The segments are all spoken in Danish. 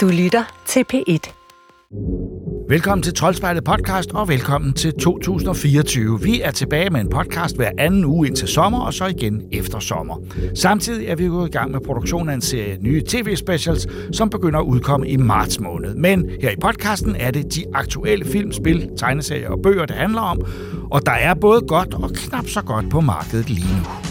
Du lytter til P1. Velkommen til Troldspejlet podcast, og velkommen til 2024. Vi er tilbage med en podcast hver anden uge indtil sommer, og så igen efter sommer. Samtidig er vi gået i gang med produktionen af en serie nye tv-specials, som begynder at udkomme i marts måned. Men her i podcasten er det de aktuelle film, spil, tegneserier og bøger, det handler om, og der er både godt og knap så godt på markedet lige nu.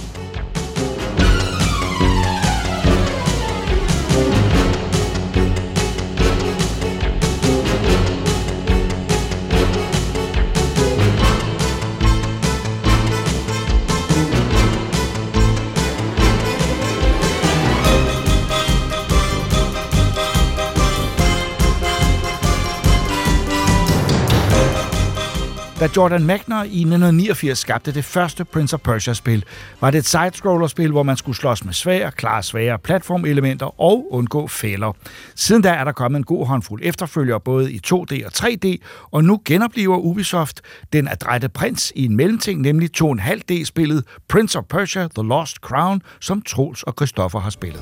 Da Jordan Mechner i 1989 skabte det første Prince of Persia-spil, var det et side-scroller-spil, hvor man skulle slås med svære, klare svære platformelementer og undgå fælder. Siden da er der kommet en god håndfuld efterfølgere både i 2D og 3D, og nu genoplever Ubisoft den adrette prins i en mellemting, nemlig 2,5D-spillet Prince of Persia The Lost Crown, som Troels og Christoffer har spillet.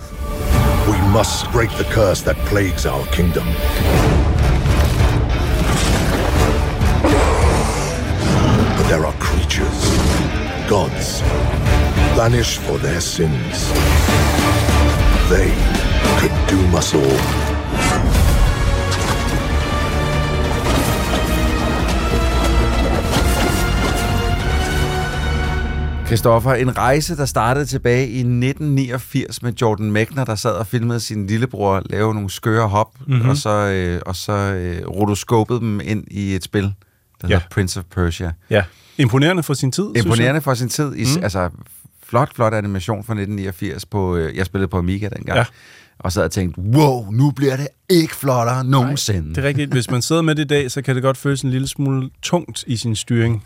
We must break the curse that plagues our kingdom. There are creatures, gods, banished for their sins. They could doom us all. Christoffer, en rejse, der startede tilbage i 1989 med Jordan Mechner, der sad og filmede sin lillebror lave nogle skøre hop, mm-hmm. og så, øh, og så øh, rotoskopede dem ind i et spil, der ja. Hedder Prince of Persia. Ja, imponerende for sin tid, Imponerende for sin tid. I, mm. Altså, flot, flot animation fra 1989. På, øh, jeg spillede på Amiga dengang. Ja. Og så havde jeg tænkt, wow, nu bliver det ikke flottere nogensinde. jeg. Det er rigtigt. Hvis man sidder med det i dag, så kan det godt føles en lille smule tungt i sin styring.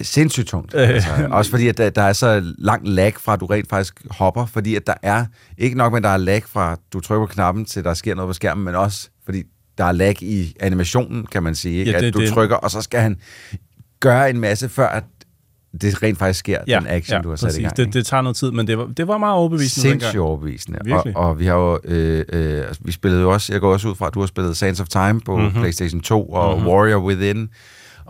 sindssygt tungt. Øh. Altså, også fordi, at der, der er så lang lag fra, at du rent faktisk hopper, fordi at der er, ikke nok at der er lag fra, du trykker på knappen, til der sker noget på skærmen, men også fordi der er lag i animationen, kan man sige. Ikke? Ja, det- at du det- trykker, og så skal han gøre en masse, før at det rent faktisk sker, den action, du har sat i gang. Det, det tager noget tid, men det var, det var meget overbevisende Sindssygt overbevisende. Og, Virkelig. og vi har jo, øh, øh, altså, vi spillede jo også, jeg går også ud fra, at du har spillet Sands of Time på Mhm. mm-hmm. PlayStation 2 og mm-hmm. Warrior Within.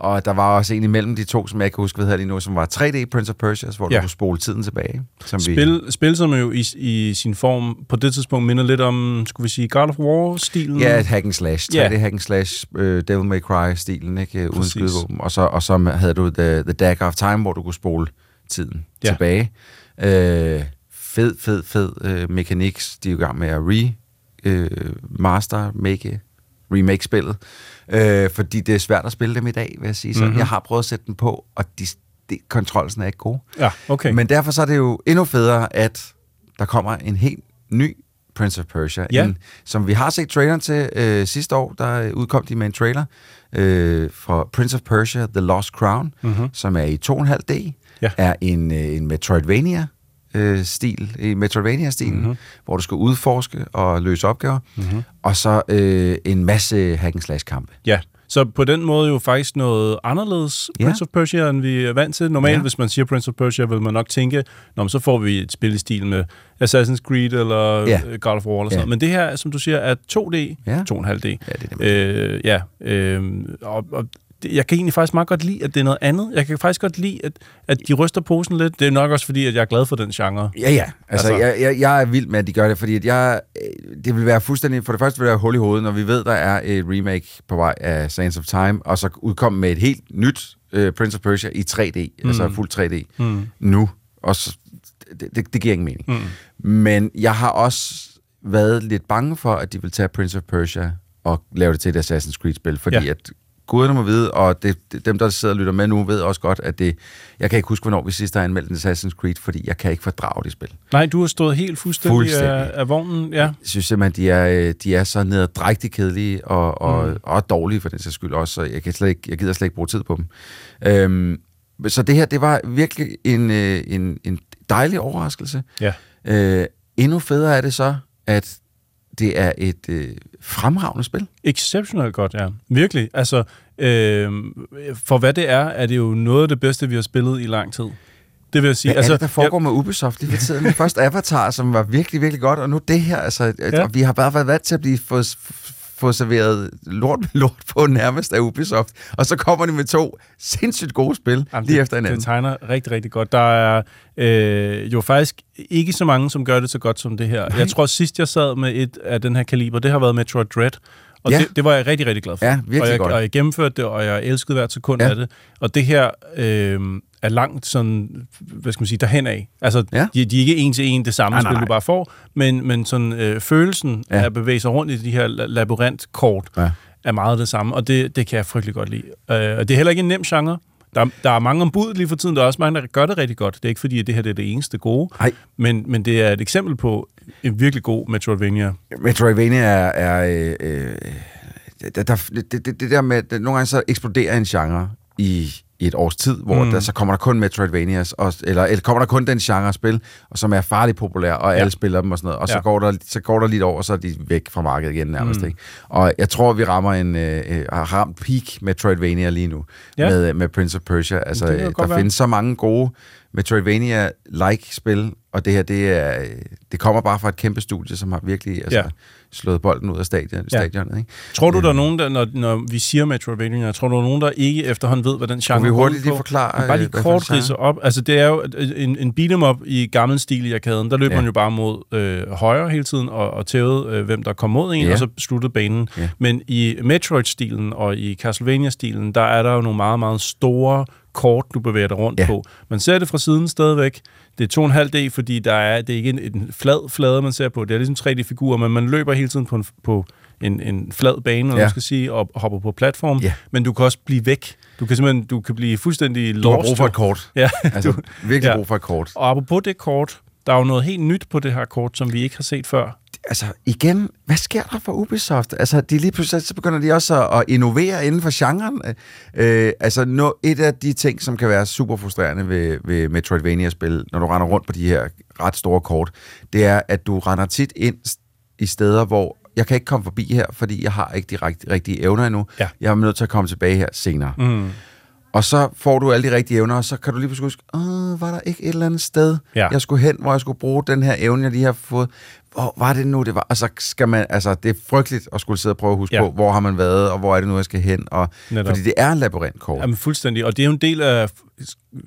Og der var også en imellem de to, som jeg kan huske, hvad hedder lige nu, som var 3D Prince of Persia, hvor ja. Du kunne spole tiden tilbage. Som Spil, spil, som jo i, i sin form på det tidspunkt minder lidt om, skulle vi sige, God of War-stilen. Ja, et hack and slash. 3D Ja. hack and slash, øh, Devil May Cry-stilen, ikke? øh, Uden Præcis. skydevåben. Og så, og så havde du The, The Dagger of Time, hvor du kunne spole tiden ja. Tilbage. Øh, fed, fed, fed øh, mekanik. De er jo i gang med at re, øh, master, make, remake spillet. Øh, fordi det er svært at spille dem i dag, vil jeg sige. Så Mhm. mm-hmm. jeg har prøvet at sætte dem på, og de, de, kontrolsen er ikke god. Ja, okay. Men derfor så er det jo endnu federe, at der kommer en helt ny Prince of Persia, Ja. en, som vi har set traileren til øh, sidste år, der udkom de med en trailer øh, for Prince of Persia The Lost Crown, mm-hmm. som er i 2,5D, Mhm. Ja. er en, øh, en Metroidvania, øh, stil, i Metroidvania-stilen, Mhm. mm-hmm. hvor du skal udforske og løse opgaver, mm-hmm. og så øh, en masse hack slash kampe. Ja, så på den måde jo faktisk noget anderledes Ja. Prince of Persia, end vi er vant til. Normalt, Ja. hvis man siger Prince of Persia, vil man nok tænke, Nå, så får vi et spil i stil med Assassin's Creed eller Ja. ja. God of War eller sådan Ja. noget. Men det her, som du siger, er 2D, Ja. 2,5D. Ja, det er det, øh, ja, øh, og, og jeg kan egentlig faktisk meget godt lide, at det er noget andet. Jeg kan faktisk godt lide, at, at de ryster posen lidt. Det er nok også fordi, at jeg er glad for den genre. Ja, ja. Altså, Altså- jeg, jeg, jeg er vild med, at de gør det, fordi at jeg, øh, det vil være fuldstændig... For det første vil det være hul i hovedet, når vi ved, der er et remake på vej af Sands of Time, og så udkomme med et helt nyt uh, Prince of Persia i 3D, mm. altså fuld 3D, mm. nu. Og så, det, det, det giver ingen mening. Mm. Men jeg har også været lidt bange for, at de vil tage Prince of Persia og lave det til et Assassin's Creed-spil, fordi. Ja. at guderne må vide, og det, dem, der sidder og lytter med nu, ved også godt, at det... Jeg kan ikke huske, hvornår vi sidst har anmeldt en Assassin's Creed, fordi jeg kan ikke fordrage det spil. Nej, du har stået helt fuldstændig, Fuldstændig. Af, af vognen. Ja. Jeg synes simpelthen, de er, øh, de er så nederdrægtigt kedelige og, og, mm. og dårlige for den sags skyld også, så jeg, kan slet ikke, jeg gider slet ikke bruge tid på dem. Øhm, så det her, det var virkelig en, øh, en, en dejlig overraskelse. ja. Øh, endnu federe er det så, at det er et øh, fremragende spil. Exceptionelt godt, ja. Virkelig. Altså, øh, for hvad det er, er det jo noget af det bedste, vi har spillet i lang tid. Det vil jeg sige. Hvad altså, er det, der foregår jeg... med Ubisoft lige for tiden? Først Avatar, som var virkelig, virkelig godt, og nu det her. Altså, ja. Vi har bare været vant til at blive fået få serveret lort med lort på nærmest af Ubisoft, og så kommer de med to sindssygt gode spil Jamen, lige det, efter hinanden. Det tegner rigtig, rigtig godt. Der er øh, jo faktisk ikke så mange, som gør det så godt som det her. Nej. Jeg tror sidst, jeg sad med et af den her kaliber, det har været Metroid Dread, og ja. det, det var jeg rigtig, rigtig glad for. Ja, virkelig og jeg, godt. Og jeg gennemførte det, og jeg elskede hvert sekund ja. af det. Og det her øh, er langt sådan, hvad skal man sige, derhen af. Altså, ja. de, de er ikke en til en det samme nej, spil, nej, du bare får, men, men sådan øh, følelsen ja. af at bevæge sig rundt i de her labyrintkort ja. er meget det samme, og det, det kan jeg frygtelig godt lide. Øh, og det er heller ikke en nem genre. Der, der er mange ombud lige for tiden. Der er også mange, der gør det rigtig godt. Det er ikke fordi, at det her det er det eneste gode. Nej. Men, men det er et eksempel på en virkelig god Metroidvania. Metroidvania er... er øh, øh, der, der, det, det, det der med... Nogle gange så eksploderer en genre i, i et års tid, hvor mm. der, så kommer der kun Metroidvanias, og, eller, eller kommer der kun den genre spil, og som er farligt populær, og ja. alle spiller dem og sådan noget, og ja. så, går der, så går der lidt over, og så er de væk fra markedet igen nærmest. Mm. Ikke? Og jeg tror, vi rammer en, øh, øh har ramt peak Metroidvania lige nu, ja. med, med Prince of Persia. Altså, der være. findes så mange gode Metroidvania-like spil, og det her, det, er, det kommer bare fra et kæmpe studie, som har virkelig altså, ja. slået bolden ud af stadion, ja. stadionet. Ikke? Tror du, der er øhm. nogen, der, når, når vi siger Metroidvania, tror du, der er nogen, der ikke efterhånden ved, hvad den genre er? vi hurtigt lige forklare? Bare lige kort ridse op. Altså, det er jo en, en beat'em up i gammel stil i arkaden. Der løber ja. man jo bare mod øh, højre hele tiden og, og tævede, øh, hvem der kom mod en, ja. og så sluttede banen. Ja. Men i Metroid-stilen og i Castlevania-stilen, der er der jo nogle meget, meget store kort, du bevæger dig rundt ja. på. Man ser det fra siden stadigvæk. Det er 2,5D, fordi der er, det er ikke en, en flad flade, man ser på. Det er ligesom 3D-figurer, men man løber hele tiden på en, på en, en flad bane, ja. man skal sige, og hopper på platform. Ja. Men du kan også blive væk. Du kan simpelthen du kan blive fuldstændig lost. Du har brug for et kort. Ja. altså, du, virkelig ja. brug for et kort. Og apropos det kort, der er jo noget helt nyt på det her kort, som vi ikke har set før altså igen, hvad sker der for Ubisoft? Altså, de lige pludselig, så begynder de også at, at innovere inden for genren. Øh, altså, no, et af de ting, som kan være super frustrerende ved, ved Metroidvania-spil, når du render rundt på de her ret store kort, det er, at du render tit ind i steder, hvor jeg kan ikke komme forbi her, fordi jeg har ikke de rigt, rigtige evner endnu. Ja. Jeg er nødt til at komme tilbage her senere. Mm. Og så får du alle de rigtige evner, og så kan du lige pludselig huske, var der ikke et eller andet sted, ja. jeg skulle hen, hvor jeg skulle bruge den her evne, jeg lige har fået hvor var det nu, det var? Og så skal man, altså, det er frygteligt at skulle sidde og prøve at huske ja. på, hvor har man været, og hvor er det nu, jeg skal hen. Og, fordi det er en labyrintkort. Jamen fuldstændig, og det er jo en del af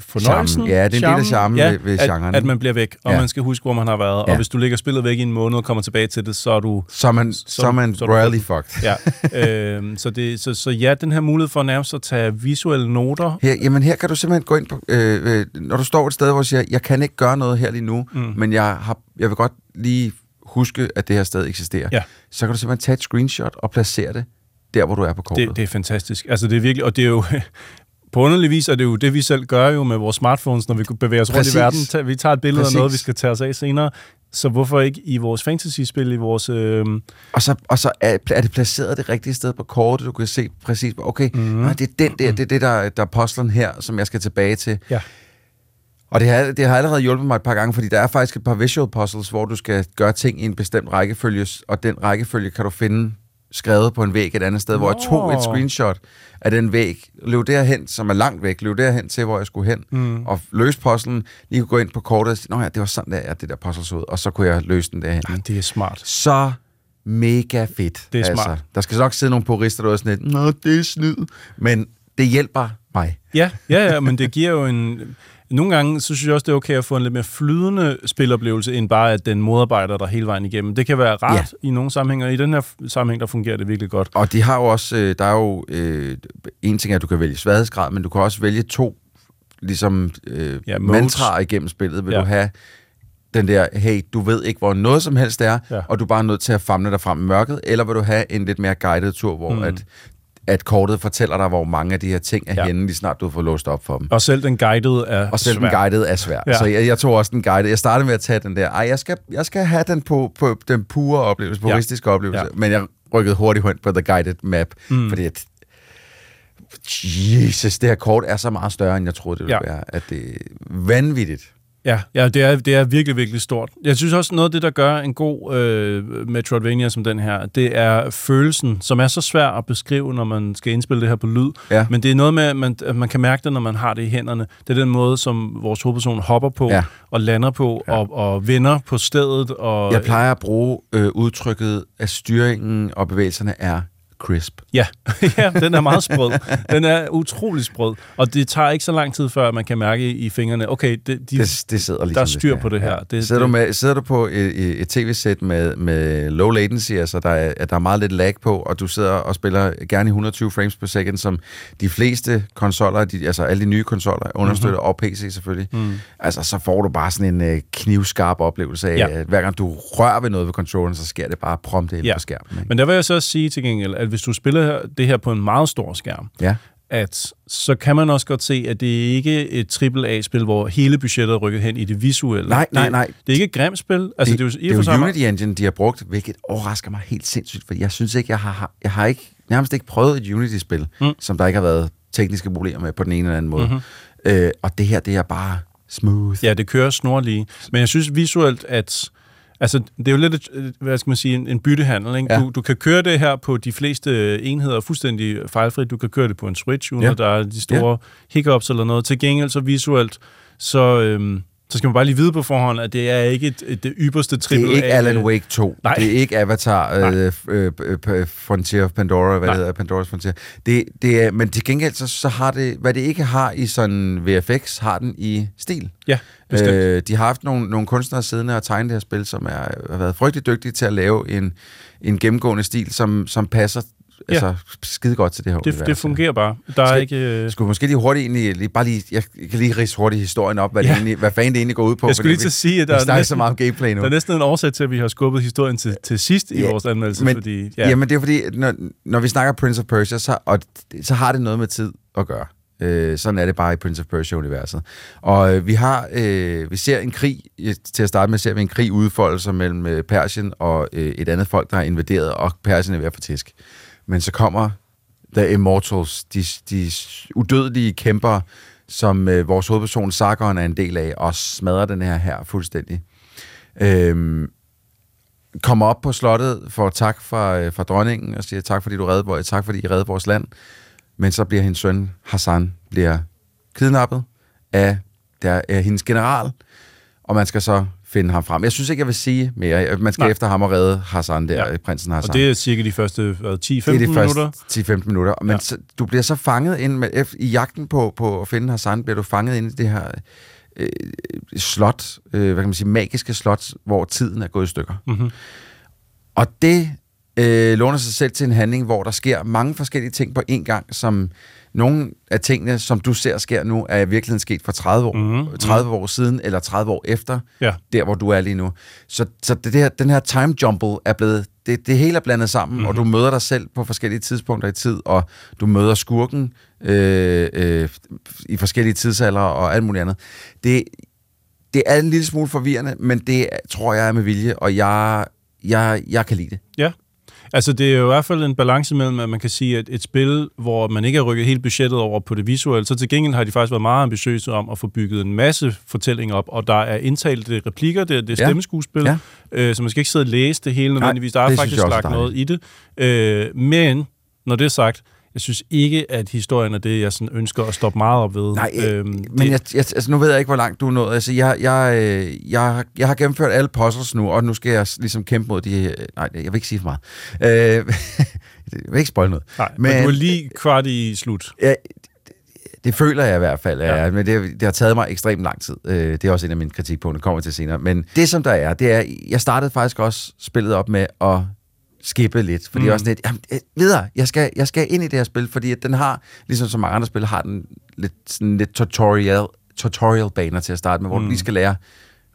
fornøjelsen. Ja, det er en del af charmen ja, ved, ved at, genren. At man bliver væk, og ja. man skal huske, hvor man har været. Ja. Og hvis du ligger spillet væk i en måned og kommer tilbage til det, så er du... Så er man, så, så er man så royally fucked. Ja. øhm, så, det, så, så ja, den her mulighed for nærmest at tage visuelle noter. Her, jamen her kan du simpelthen gå ind på... Øh, øh, når du står et sted, hvor du siger, jeg kan ikke gøre noget her lige nu, mm. men jeg, har, jeg vil godt lige huske, at det her sted eksisterer, ja. så kan du simpelthen tage et screenshot og placere det der, hvor du er på kortet. Det, det er fantastisk. Altså, det er virkelig, og det er jo... på underlig vis er det jo det, vi selv gør jo med vores smartphones, når vi bevæger os Præcis. rundt i verden. Vi tager et billede Præcis. af noget, vi skal tage os af senere. Så hvorfor ikke i vores fantasy-spil, i vores... Øh... Og så, og så er, er det placeret det rigtige sted på kortet, du kan se præcis, okay, mm. nej, det er den der, det er det, der, der er postlen her, som jeg skal tilbage til. Ja. Og det har, det har allerede hjulpet mig et par gange, fordi der er faktisk et par visual puzzles, hvor du skal gøre ting i en bestemt rækkefølge, og den rækkefølge kan du finde skrevet på en væg et andet sted, Nå. hvor jeg tog et screenshot af den væg, løb derhen, som er langt væk, løb derhen til, hvor jeg skulle hen, mm. og løse puzzlen, lige kunne gå ind på kortet og sige, Nå ja, det var sådan, der er det der puzzle så ud, og så kunne jeg løse den derhen. Ja, det er smart. Så mega fedt. Det er altså, smart. Der skal nok sidde nogle purister, der er sådan lidt, Nå, det er snyd, men det hjælper mig. Ja, ja, ja, men det giver jo en nogle gange, så synes jeg også, det er okay at få en lidt mere flydende spiloplevelse, end bare at den modarbejder der hele vejen igennem. Det kan være rart ja. i nogle sammenhænge, og i den her sammenhæng, der fungerer det virkelig godt. Og de har jo også, øh, der er jo, øh, en ting er, at du kan vælge sværhedsgrad, men du kan også vælge to ligesom øh, ja, mantraer igennem spillet. Vil ja. du have den der, hey, du ved ikke, hvor noget som helst er, ja. og du er bare nødt til at famle dig frem i mørket, eller vil du have en lidt mere guided tur, hvor mm. at at kortet fortæller dig, hvor mange af de her ting er ja. henne, lige snart du har fået låst op for dem. Og selv den guidede er Og selv svær. den guidede er svær. Ja. Så jeg, jeg tog også den guidede. Jeg startede med at tage den der, ej, jeg skal, jeg skal have den på, på den pure oplevelse, puristiske ja. oplevelse. Ja. Men jeg rykkede hurtigt hen på the guided map, mm. fordi at Jesus, det her kort er så meget større, end jeg troede, det ville ja. være. At det er vanvittigt Ja, ja det, er, det er virkelig, virkelig stort. Jeg synes også, noget af det, der gør en god øh, Metroidvania som den her, det er følelsen, som er så svær at beskrive, når man skal indspille det her på lyd. Ja. Men det er noget med, at man, at man kan mærke det, når man har det i hænderne. Det er den måde, som vores hovedperson hopper på, Ja. og lander på, ja. og, og vender på stedet. Og, Jeg plejer at bruge øh, udtrykket, at styringen og bevægelserne er crisp. Ja, ja, den er meget sprød. Den er utrolig sprød. Og det tager ikke så lang tid, før man kan mærke i fingrene, okay, det, de, Det, det sidder ligesom der er det styr skal. på det her. Det, sidder, det, du med, sidder du på et, et tv-sæt med, med low latency, altså der er, der er meget lidt lag på, og du sidder og spiller gerne i 120 frames per second, som de fleste konsoller, de, altså alle de nye konsoller, understøtter, mm-hmm. og PC selvfølgelig, mm. altså så får du bare sådan en uh, knivskarp oplevelse af, Ja. at hver gang du rører ved noget ved controlleren, så sker det bare prompt ind Ja. på skærmen. Ikke? Men der vil jeg så også sige til gengæld, at hvis du spiller det her på en meget stor skærm, Ja. at så kan man også godt se, at det ikke er et AAA-spil, hvor hele budgettet er rykket hen i det visuelle. Nej, nej, det, nej. Det er ikke et grimt spil. Altså, det, det, er jo, det er jo Unity Engine, de har brugt, hvilket overrasker mig helt sindssygt, for jeg synes ikke, jeg har, jeg har ikke, nærmest ikke prøvet et Unity-spil, mm. som der ikke har været tekniske problemer med på den ene eller anden måde. Mm-hmm. Øh, og det her, det er bare smooth. Ja, det kører snorlige. Men jeg synes visuelt, at Altså, det er jo lidt, et, øh, hvad skal man sige, en, en byttehandel. Ikke? Ja. Du, du kan køre det her på de fleste enheder fuldstændig fejlfrit. Du kan køre det på en Switch, uden ja. at der er de store ja. hiccups eller noget. Til gengæld så visuelt, så, øhm, så skal man bare lige vide på forhånd, at det er ikke et, et, det ypperste Det triple er ikke Alan Wake 2. Nej. Det er ikke Avatar øh, øh, øh, Frontier of Pandora, hvad Nej. det hedder, Pandora's Frontier. Det, det er, men til gengæld, så, så har det, hvad det ikke har i sådan VFX, har den i stil. Ja, bestemt. Øh, de har haft nogle, nogle kunstnere siddende og tegne det her spil, som er, har været frygtelig dygtige til at lave en, en gennemgående stil, som, som passer Ja. altså, skide godt til det her det, univers. det fungerer bare. Der er ikke... Øh, Skulle måske lige hurtigt egentlig, lige, bare lige, jeg kan lige rise hurtigt historien op, hvad, ja. Det egentlig, hvad fanden det egentlig går ud på. Jeg skulle lige til at sige, at der vi er snakker så næsten- meget om gameplay nu. der er næsten en årsag til, at vi har skubbet historien til, til sidst i Ja, vores anmeldelse, men, fordi... ja. Jamen, det er fordi, når, når vi snakker Prince of Persia, så, og, så har det noget med tid at gøre. Øh, sådan er det bare i Prince of Persia-universet. Og øh, vi har, øh, vi ser en krig, til at starte med ser vi en krig udfolde sig mellem øh, Persien og øh, et andet folk, der er invaderet, og Persien er ved at få tisk. Men så kommer The Immortals, de, de udødelige kæmper, som øh, vores hovedperson Sargon er en del af, og smadrer den her her fuldstændig. Øhm, kommer op på slottet for tak fra, øh, fra dronningen og siger tak fordi du reddede, tak fordi I reddede vores land. Men så bliver hendes søn Hassan bliver kidnappet af, der, af hendes general, og man skal så finde ham frem. Jeg synes ikke, jeg vil sige mere. Man skal Nej. Efter ham og redde Hassan der, Ja. ja. prinsen Hassan. Og det er cirka de første hvad, 10-15 det er de minutter. første 10-15 minutter. Men Ja. så, du bliver så fanget ind med, i jagten på, på at finde Hassan, bliver du fanget ind i det her øh, slot, øh, hvad kan man sige, magiske slot, hvor tiden er gået i stykker. Mm-hmm. Og det øh, låner sig selv til en handling, hvor der sker mange forskellige ting på én gang, som nogle af tingene, som du ser sker nu, er i virkeligheden sket for 30 år, Mhm, mm-hmm. 30 år siden, eller 30 år efter, Ja. der hvor du er lige nu. Så, så det, her, den her time jumble er blevet, det, det hele er blandet sammen, Mhm. mm-hmm. og du møder dig selv på forskellige tidspunkter i tid, og du møder skurken øh, øh, i forskellige tidsalder og alt muligt andet. Det, det er en lille smule forvirrende, men det tror jeg er med vilje, og jeg, jeg, jeg kan lide det. Ja. Altså, det er jo i hvert fald en balance mellem, at man kan sige, at et spil, hvor man ikke har rykket helt budgettet over på det visuelle, så til gengæld har de faktisk været meget ambitiøse om at få bygget en masse fortællinger op, og der er indtalte replikker, det er, det er stemmeskuespil, Ja. øh, så man skal ikke sidde og læse det hele nødvendigvis. Der er faktisk lagt noget i det. Øh, men, når det er sagt, jeg synes ikke, at historien er det, jeg sådan ønsker at stoppe meget op ved. Nej, øh, Øhm, men det- jeg, jeg, altså, nu ved jeg ikke, hvor langt du er nået. Altså, jeg, jeg, øh, jeg, har- jeg har gennemført alle puzzles nu, og nu skal jeg ligesom kæmpe mod de... Nej, jeg vil ikke sige for meget. Øh, jeg vil ikke spoil noget. Nej, men, men du er lige kvart i slut. Ja, det, det føler jeg i hvert fald, ja. Ja. men det, det har taget mig ekstremt lang tid. Øh, Det er også en af mine kritikpunkter, kommer til senere. Men det, som der er, det er, jeg startede faktisk også spillet op med at skippe lidt, fordi mm. sådan lidt, jamen, øh, videre, jeg skal, jeg skal ind i det her spil, fordi at den har, ligesom så mange andre spil, har den lidt, sådan lidt tutorial, tutorial baner til at starte med, hvor mm. du lige skal lære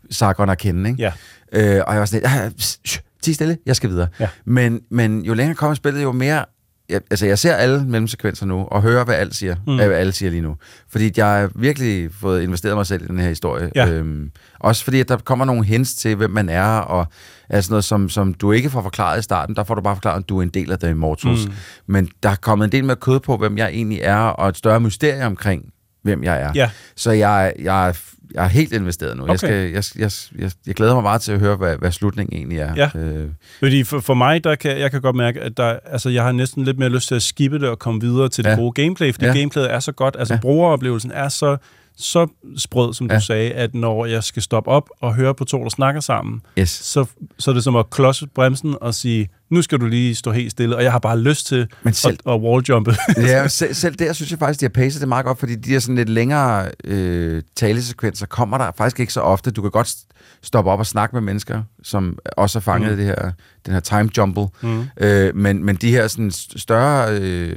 Sargon at kende, ikke? Ja. Øh, og jeg var sådan lidt, ah, pss, shh, tig stille, jeg skal videre. Ja. Men, men jo længere kommer spillet, jo mere... Jeg, altså, jeg ser alle mellemsekvenser nu, og hører, hvad alle siger, mm. hvad alle siger lige nu. Fordi jeg har virkelig fået investeret mig selv i den her historie. Ja. Øhm, også fordi, at der kommer nogle hints til, hvem man er, og altså noget, som, som du ikke får forklaret i starten. Der får du bare forklaret, at du er en del af The Immortals. Mm. Men der er kommet en del mere kød på, hvem jeg egentlig er, og et større mysterie omkring hvem jeg er. Ja. Så jeg, jeg, jeg er helt investeret nu. Okay. Jeg, skal, jeg, jeg, jeg, jeg glæder mig meget til at høre, hvad, hvad slutningen egentlig er. Ja. Øh, Fordi for, for mig, der kan, jeg kan godt mærke, at der, altså, jeg har næsten lidt mere lyst til at skippe det og komme videre til det Ja. gode gameplay, fordi Ja. gameplayet er så godt. Altså, Ja. brugeroplevelsen er så, så sprød, som Ja. du sagde, at når jeg skal stoppe op og høre på to, der snakker sammen, yes. så, så er det som at klodse bremsen og sige, nu skal du lige stå helt stille, og jeg har bare lyst til Men selv- at, at walljumpe. ja, selv, selv der synes jeg faktisk, de har pacet det meget godt, fordi de her sådan lidt længere øh, talesekvenser kommer der faktisk ikke så ofte. Du kan godt st- stoppe op og snakke med mennesker, som også er fanget mm. det her, den her time jumble. Mm. Øh, men, men de her sådan st- større, øh,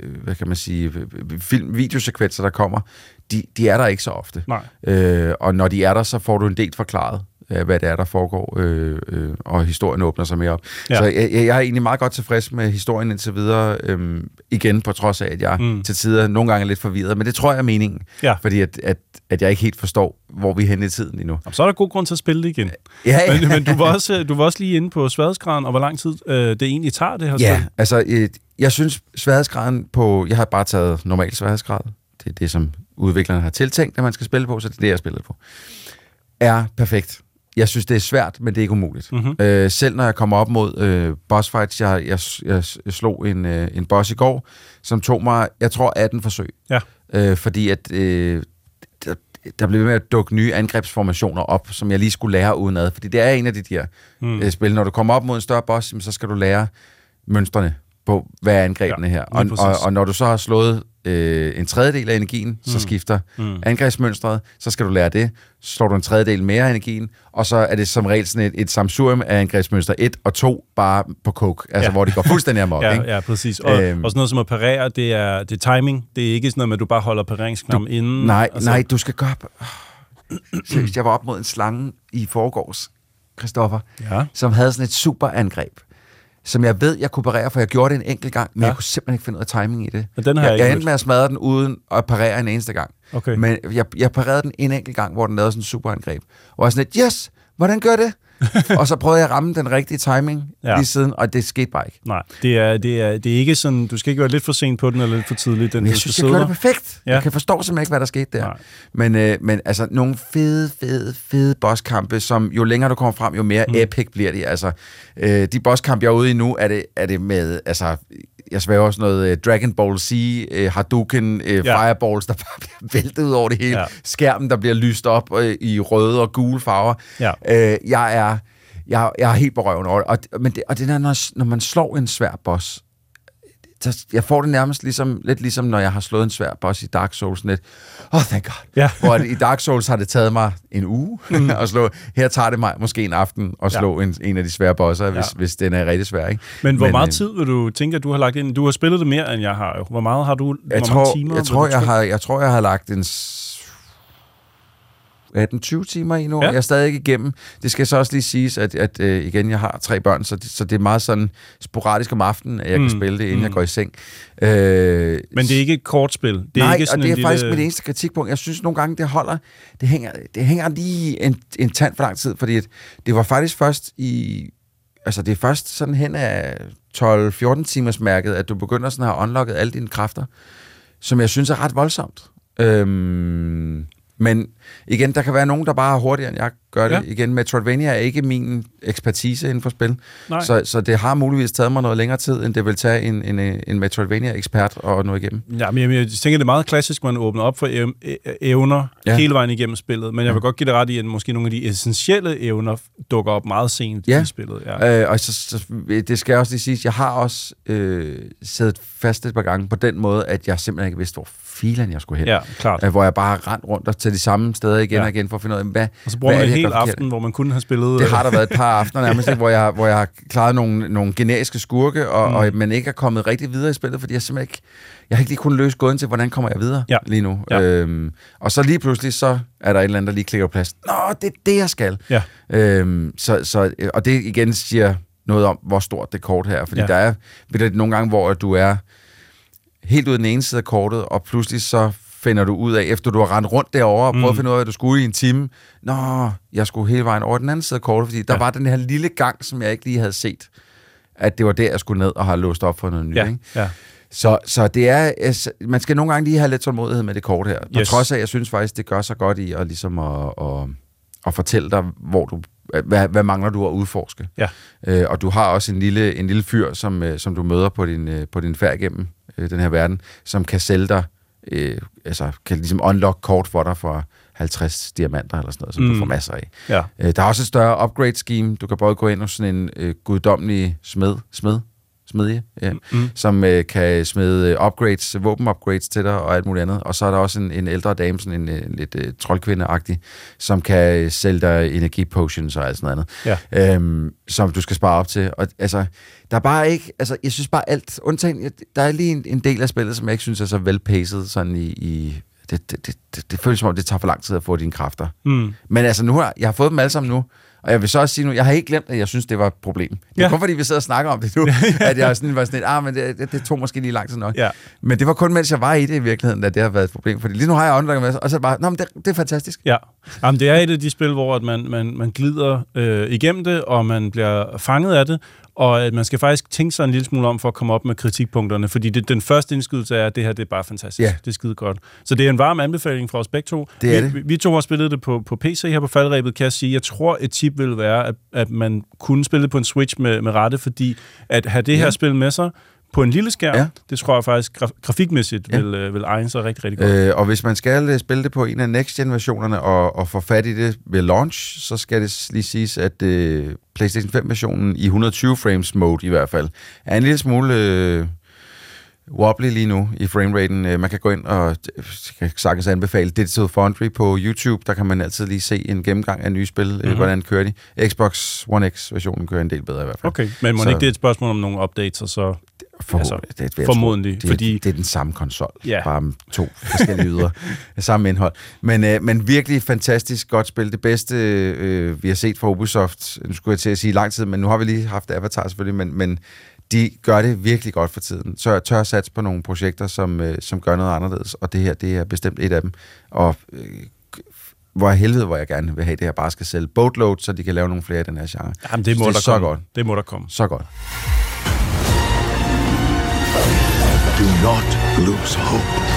øh, hvad kan man sige, øh, film, videosekvenser, der kommer, de, de er der ikke så ofte. Nej. Øh, og når de er der, så får du en del forklaret, øh, hvad det er, der foregår, øh, øh, og historien åbner sig mere op. Ja. Så jeg, jeg er egentlig meget godt tilfreds med historien indtil videre, øh, igen på trods af, at jeg mm. til tider nogle gange er lidt forvirret, men det tror jeg er meningen, Ja. fordi at, at, at jeg ikke helt forstår, hvor vi er henne i tiden endnu. Så er der god grund til at spille det igen. Ja, ja. Men, men du, var også, du var også lige inde på sværhedsgraden, og hvor lang tid øh, det egentlig tager, det her Ja, spil. altså, øh, jeg synes sværhedsgraden på... Jeg har bare taget normal sværhedsgrad. Det er det, som udviklerne har tiltænkt, at man skal spille på, så det er det, jeg spiller på. Er perfekt. Jeg synes, det er svært, men det er ikke umuligt. Mhm. Mm-hmm. Øh, selv når jeg kommer op mod øh, boss fights, jeg, jeg, jeg, jeg slog en, øh, en boss i går, som tog mig, jeg tror, 18 forsøg. Ja. Øh, fordi at... Øh, der, der blev ved med at dukke nye angrebsformationer op, som jeg lige skulle lære udenad. Fordi det er en af de der mm. øh, spil. Når du kommer op mod en større boss, så skal du lære mønstrene på, hvad er angrebene Ja, her. Og, og, og når du så har slået øh, en tredjedel af energien, mm. så skifter mm. angrebsmønstret, så skal du lære det. Så slår du en tredjedel mere af energien, og så er det som regel sådan et, et samsurium af angrebsmønster 1 og 2 bare på coke, altså ja. Hvor de går fuldstændig amok. Ja, ikke? ja, præcis. Og, øhm. og sådan noget som at parere, det er, det er timing. Det er ikke sådan noget med, at du bare holder pareringsknappen inden. Nej, altså. nej, du skal gøre... Seriøst, jeg var op mod en slange i forgårs, Christoffer, Ja. som havde sådan et super angreb, som jeg ved, jeg kunne parere, for jeg gjorde det en enkelt gang, men ja. Jeg kunne simpelthen ikke finde ud af timing i det. Ja, den har jeg, jeg jeg endte med at smadre den uden at parere en eneste gang. Okay. Men jeg, jeg parerede den en enkelt gang, hvor den lavede sådan en super angreb. Og jeg var sådan lidt, yes, hvordan gør det? og så prøvede jeg at ramme den rigtige timing ja. Lige siden, og det skete bare ikke. Nej, det er, det, er, det er ikke sådan, du skal ikke være lidt for sent på den, eller lidt for tidligt. Den, Men jeg synes, jeg gjorde det perfekt. Ja. Jeg kan forstå simpelthen ikke, hvad der skete der. Nej. Men, øh, men altså, nogle fede, fede, fede bosskampe, som jo længere du kommer frem, jo mere mm. epic bliver de. Altså, øh, de bosskampe, jeg er ude i nu, er det, er det med, altså, jeg svæver også noget øh, Dragon Ball Z, øh, Hadouken, øh, Ja. Fireballs, der bare bliver væltet ud over det hele. Ja. Skærmen, der bliver lyst op i røde og gule farver. Ja. Jeg er... Jeg, jeg er helt på røven over det. Og, men det, og det der, når, når man slår en svær boss, så jeg får det nærmest ligesom, lidt ligesom, når jeg har slået en svær boss i Dark Souls. Lidt, oh, thank God. Ja. Hvor i Dark Souls har det taget mig en uge mm. at slå. Her tager det mig måske en aften at slå ja. en, en af de svære bosser, ja. hvis, hvis den er rigtig svær. Ikke? Men hvor Men, meget øh, tid vil du tænke, at du har lagt ind? Du har spillet det mere, end jeg har jo. Hvor meget har du? Jeg hvor tror, mange timer? jeg, tror, jeg, har, jeg tror, jeg har lagt en 18-20 timer i nu. Ja. Jeg er stadig ikke igennem. Det skal så også lige siges, at, at øh, igen, jeg har tre børn, så det, så det er meget sådan sporadisk om aftenen, at jeg mm. kan spille det, inden mm. jeg går i seng. Øh, Men det er ikke et kortspil. Det er Nej, ikke og sådan det er en faktisk lille... mit eneste kritikpunkt. Jeg synes nogle gange, det holder, det hænger, det hænger lige en, en tand for lang tid, fordi at det var faktisk først i, altså det er først sådan hen af 12-14 timers mærket, at du begynder sådan at have unlocket alle dine kræfter, som jeg synes er ret voldsomt. Øhm, men igen, der kan være nogen, der bare er hurtigere, end jeg gør det. Ja. Ja. Igen, Metroidvania er ikke min ekspertise inden for spil. Nej. Så, så det har muligvis taget mig noget længere tid, end det vil tage en, en, en Metroidvania-ekspert at nå igennem. Ja, men jeg, jeg tænker, det er meget klassisk, man åbner op for ev- e- evner Ja. ja. hele vejen igennem spillet. Men jeg vil godt give det ret i, at måske nogle af de essentielle evner dukker op meget sent Ja. i spillet. Ja. Øh, og så, så, det skal jeg også lige sige, jeg har også øh, siddet fast et par gange på den måde, at jeg simpelthen ikke vidste, hvor filen jeg skulle hen. ja, klart. Øh, hvor jeg bare rendt rundt og til de samme steder igen ja. Og igen, for at finde ud af, hvad, Og så bruger man en hel gør forkert? aften, hvor man kunne have spillet... Det har der været et par aftener nærmest, ikke, hvor, jeg, hvor jeg har klaret nogle, nogle generiske skurke, og, mm. og, men ikke er kommet rigtig videre i spillet, fordi jeg simpelthen ikke, jeg har ikke lige kunnet løse gåden til, hvordan kommer jeg videre Ja. lige nu. Ja. Øhm, og så lige pludselig, så er der et eller andet, der lige klikker på plads. Nå, det er det, jeg skal. Ja. Øhm, så, så, og det igen siger noget om, hvor stort det kort her er. Fordi ja. Der er ved det, nogle gange, hvor du er helt af den ene side af kortet, og pludselig så finder du ud af, efter du har rendt rundt derovre og prøvet mm. at finde ud af, hvad du skulle i en time, nå, jeg skulle hele vejen over den anden side af kortet, fordi der Ja. var den her lille gang, som jeg ikke lige havde set, at det var der, jeg skulle ned og have låst op for noget nyt. Ja, Ikke? ja. Så, så det er, altså, man skal nogle gange lige have lidt tålmodighed med det kort her. På Yes. trods af, at jeg synes faktisk, det gør sig godt i at, ligesom at, at, at fortælle dig, hvor du, hvad, hvad mangler du at udforske. Ja. Øh, og du har også en lille, en lille fyr, som, øh, som du møder på din, øh, på din færd igennem øh, den her verden, som kan sælge dig, øh, altså kan ligesom unlock kort for dig for 50 diamanter eller sådan noget, som mm. du får masser af. Ja. Øh, der er også et større upgrade scheme. Du kan både gå ind hos sådan en øh, guddommelig smed, smed, smedje, ja, mm. som øh, kan smede øh, upgrades, våben-upgrades til dig og alt muligt andet. Og så er der også en, en ældre dame, sådan en, en lidt øh, troldkvinde-agtig, som kan øh, sælge dig energi-potions og alt sådan noget Ja. øhm, som du skal spare op til. Og altså, der er bare ikke, altså, jeg synes bare alt, undtagen, jeg- der er lige en, en del af spillet, som jeg ikke synes er så velpaced, sådan i, i det, det, det, det, det føles som om, det tager for lang tid at få dine kræfter. Mm. Men altså, nu har jeg har fået dem alle sammen nu, og jeg vil så også sige nu, jeg har ikke glemt, at jeg synes, det var et problem. Det er Ja. kun fordi, vi sidder og snakker om det nu, at jeg sådan, var sådan lidt, ah, men det, det, det tog måske lige lang tid nok. Ja. Men det var kun, mens jeg var i det i virkeligheden, at det har været et problem. Fordi lige nu har jeg unlocket med, og så er bare, nå, men det, det er fantastisk. Ja, Jamen, det er et af de spil, hvor at man, man, man glider øh, igennem det, og man bliver fanget af det, og at man skal faktisk tænke sig en lille smule om for at komme op med kritikpunkterne, fordi det, den første indskydelse er, at det her det er bare fantastisk. Ja. Det er skide godt. Så det er en varm anbefaling fra os begge to. Det er vi, det. Vi, vi to har spillet det på, på PC her på faldrebet, kan jeg sige. Jeg tror, et tip ville være, at, at man kunne spille det på en Switch med, med rette, fordi at have det her Ja. spil med sig på en lille skærm, Ja. det tror jeg faktisk graf- grafikmæssigt Ja. ja. vil, øh, vil egne sig rigtig, rigtig godt. Øh, og hvis man skal øh, spille det på en af next-gen-versionerne og, og få fat i det ved launch, så skal det lige siges, at øh, PlayStation 5-versionen i 120 frames mode i hvert fald er en lille smule øh, wobbly lige nu i frameraten. Øh, man kan gå ind og øh, kan sagtens anbefale Digital Foundry på YouTube. Der kan man altid lige se en gennemgang af nye spil. Mm-hmm. Hvordan kører de? Xbox One X-versionen kører en del bedre i hvert fald. Okay, men må Så- ikke det er et spørgsmål om nogle updates, og så... Forhåbentlig. Altså, det, jeg formodentlig, tro. Det, fordi- det er den samme konsol, Ja. bare med to forskellige yder, samme indhold. Men, øh, men virkelig fantastisk godt spil. Det bedste, øh, vi har set fra Ubisoft, nu skulle jeg til at sige lang tid, men nu har vi lige haft Avatar selvfølgelig, men, men de gør det virkelig godt for tiden. Så tør sats på nogle projekter, som, øh, som gør noget anderledes, og det her, det er bestemt et af dem. Og øh, hvor helvede, hvor jeg gerne vil have det her, bare skal sælge boatload, så de kan lave nogle flere af den her genre. Jamen, det må det er der så komme. godt. Det må der komme. Så godt. Do not lose hope.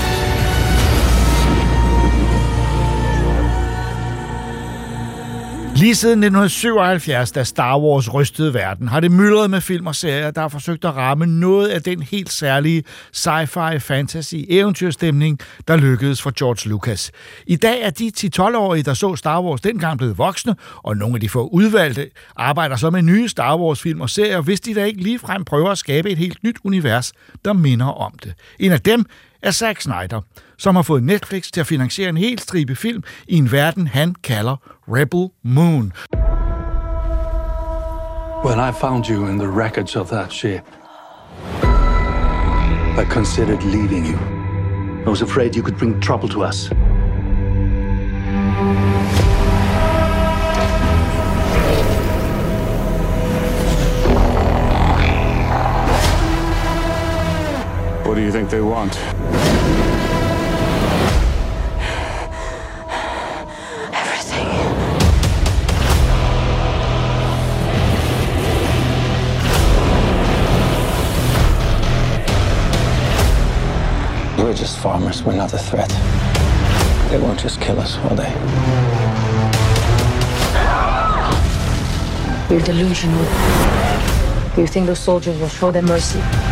Lige siden 1977, da Star Wars rystede verden, har det myldret med film og serier, der har forsøgt at ramme noget af den helt særlige sci-fi, fantasy, eventyrstemning, der lykkedes for George Lucas. I dag er de 10-12-årige, der så Star Wars dengang blevet voksne, og nogle af de få udvalgte arbejder så med nye Star Wars-film og serier, hvis de da ikke ligefrem prøver at skabe et helt nyt univers, der minder om det. En af dem af Zack Snyder, som har fået Netflix til at finansiere en hel stribe film i en verden, han kalder Rebel Moon. When I found you in the wreckage of that ship, I considered leaving you. I was afraid you could bring trouble to us. What do you think they want? Everything. We're just farmers. We're not a threat. They won't just kill us, will they? You're delusional. You think those soldiers will show them mercy?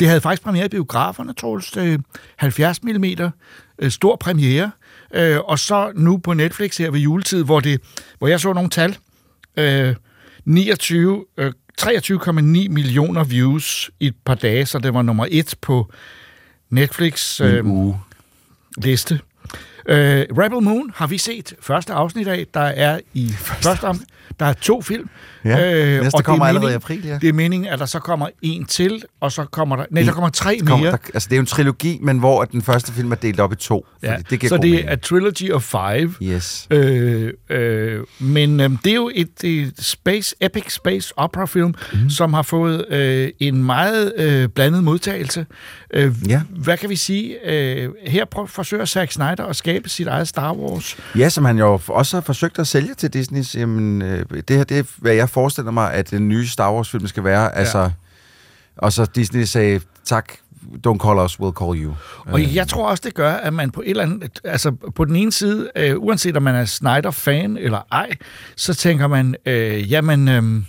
Det havde faktisk premiere i biograferne, Troels. Øh, 70 mm. Øh, stor premiere. Øh, og så nu på Netflix her ved juletid, hvor, det, hvor jeg så nogle tal. Øh, 29, øh, 23,9 millioner views i et par dage, så det var nummer et på Netflix En øh, uge. liste. Øh, Rebel Moon har vi set første afsnit af. Der er i første om, der er to film. Ja, næste og det er kommer allerede i meningen- april, ja. Det er meningen, at der så kommer en til, og så kommer der... Nej, der kommer tre Kom, mere. der, altså, det er jo en trilogi, men hvor at den første film er delt op i to. Ja, det giver så det mening. er Trilogy of Five. Yes. Øh, øh, men øh, det er jo et, et space, epic space opera film, mm. som har fået øh, en meget øh, blandet modtagelse. Øh, Ja. Hvad kan vi sige? Øh, her prøv, forsøger Zack Snyder at skabe sit eget Star Wars. Ja, som han jo også har forsøgt at sælge til Disney. Jamen, øh, det her, det er, hvad jeg forestiller mig, at den nye Star Wars-film skal være. Ja. Altså, og så Disney sagde, tak, don't call us, we'll call you. Og jeg tror også, det gør, at man på et eller andet... Altså, på den ene side, øh, uanset om man er Snyder-fan eller ej, så tænker man, øh, jamen... Øh,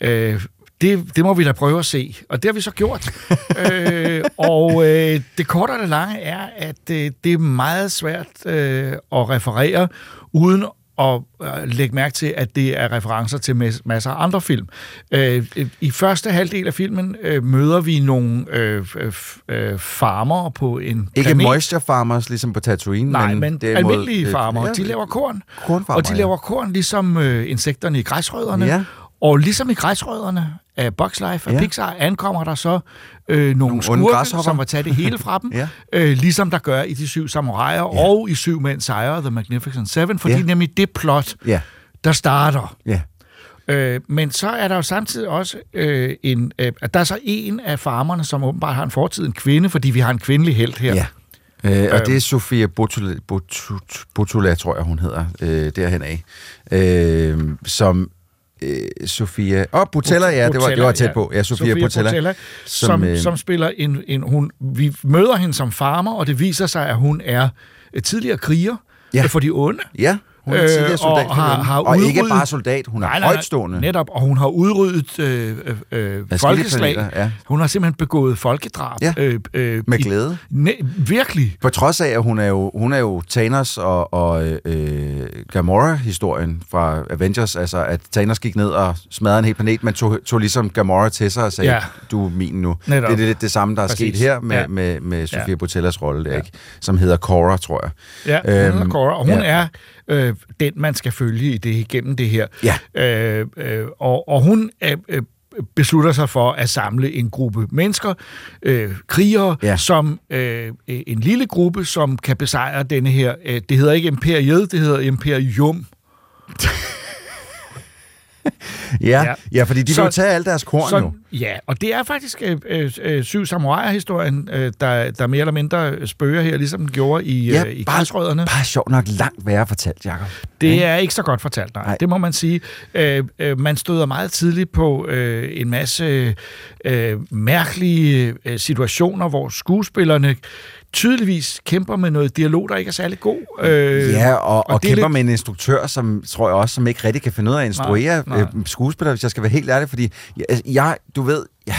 øh, det, det må vi da prøve at se. Og det har vi så gjort. øh, og øh, det korte og det lange er, at øh, det er meget svært øh, at referere, uden at øh, lægge mærke til, at det er referencer til mas- masser af andre film. Øh, I første halvdel af filmen øh, møder vi nogle øh, øh, farmer på en Ikke planet. moisture farmers, ligesom på Tatooine. Nej, men, men derimod, almindelige øh, farmer. ja, De laver korn. Kornfarmer, og de ja. laver korn ligesom øh, insekterne i græsrødderne. Ja. Og ligesom i græsrødderne af Bugs Life af Ja. Pixar, ankommer der så øh, nogle, Nogle skurke, som vil tage det hele fra dem. Ja. øh, ligesom der gør i De Syv Samuraier ja. og i Syv Mænd Sejre, The Magnificent Seven, fordi Ja. nemlig det plot, Ja, der starter. ja. Øh, men så er der jo samtidig også øh, en... Øh, der er så en af farmerne, som åbenbart har en fortid, en kvinde, fordi vi har en kvindelig held her. ja. Øh, og det er Sofia Botula, Botula, Botula, tror jeg, hun hedder, øh, derhen af. Øh, som øh, Sofia... Åh, oh, Botella, ja, det var, det var tæt på. Ja, Sofia, Sofia. Botella, som, som, øh, som spiller en, en... Hun, vi møder hende som farmer, og det viser sig, at hun er øh, tidligere kriger Ja. ja. for de onde. Ja, hun er Øh, tidligere og soldat. for har- dem. har og ikke udryddet- bare soldat, hun er højtstående. Netop, og hun har udryddet øh, øh, øh, folkeslag. planeter, ja. Hun har simpelthen begået folkedrab. Ja, øh, øh, med i- glæde. Ne, virkelig. På trods af, at hun er jo, hun er jo Thanos og, og øh, Gamora-historien fra Avengers, altså at Thanos gik ned og smadrede en hel planet, men tog, tog ligesom Gamora til sig og sagde, Ja. du er min nu. Netop. Det er lidt det samme, der er Præcis. sket her med, Ja. med, med Sofia Ja. Botellas rolle, der, ikke? som hedder Cora, tror jeg. Ja, hun Øhm, øhm, Cora, og hun ja. ja. er øh, den, man skal følge i det, gennem det her. Ja. Øh, øh, og, og hun øh, øh, beslutter sig for at samle en gruppe mennesker, øh, krigere, Ja. ja. som øh, en lille gruppe, som kan besejre denne her, øh, det hedder ikke imperiet, det hedder imperium. Ja, Ja. ja fordi de Så- vil tage alle deres korn Så, nu. ja, og det er faktisk øh, øh, øh, syv samuraier-historien, øh, der, der mere eller mindre spørger her, ligesom den gjorde i, Ja, øh, i bare-. Bare sjovt nok langt værre fortalt, Jacob. Det er ikke så godt fortalt, nej. Nej. nej. Det må man sige. Øh, øh, man støder meget tidligt på øh, en masse øh, mærkelige øh, situationer, hvor skuespillerne tydeligvis kæmper med noget dialog, der ikke er særlig god. Øh, Ja, og, og, og er kæmper lidt- med en instruktør, som tror jeg også, som ikke rigtig kan finde ud af at instruere Nej, nej. øh, skuespillere, hvis jeg skal være helt ærlig, fordi jeg, altså, jeg du ved, jeg,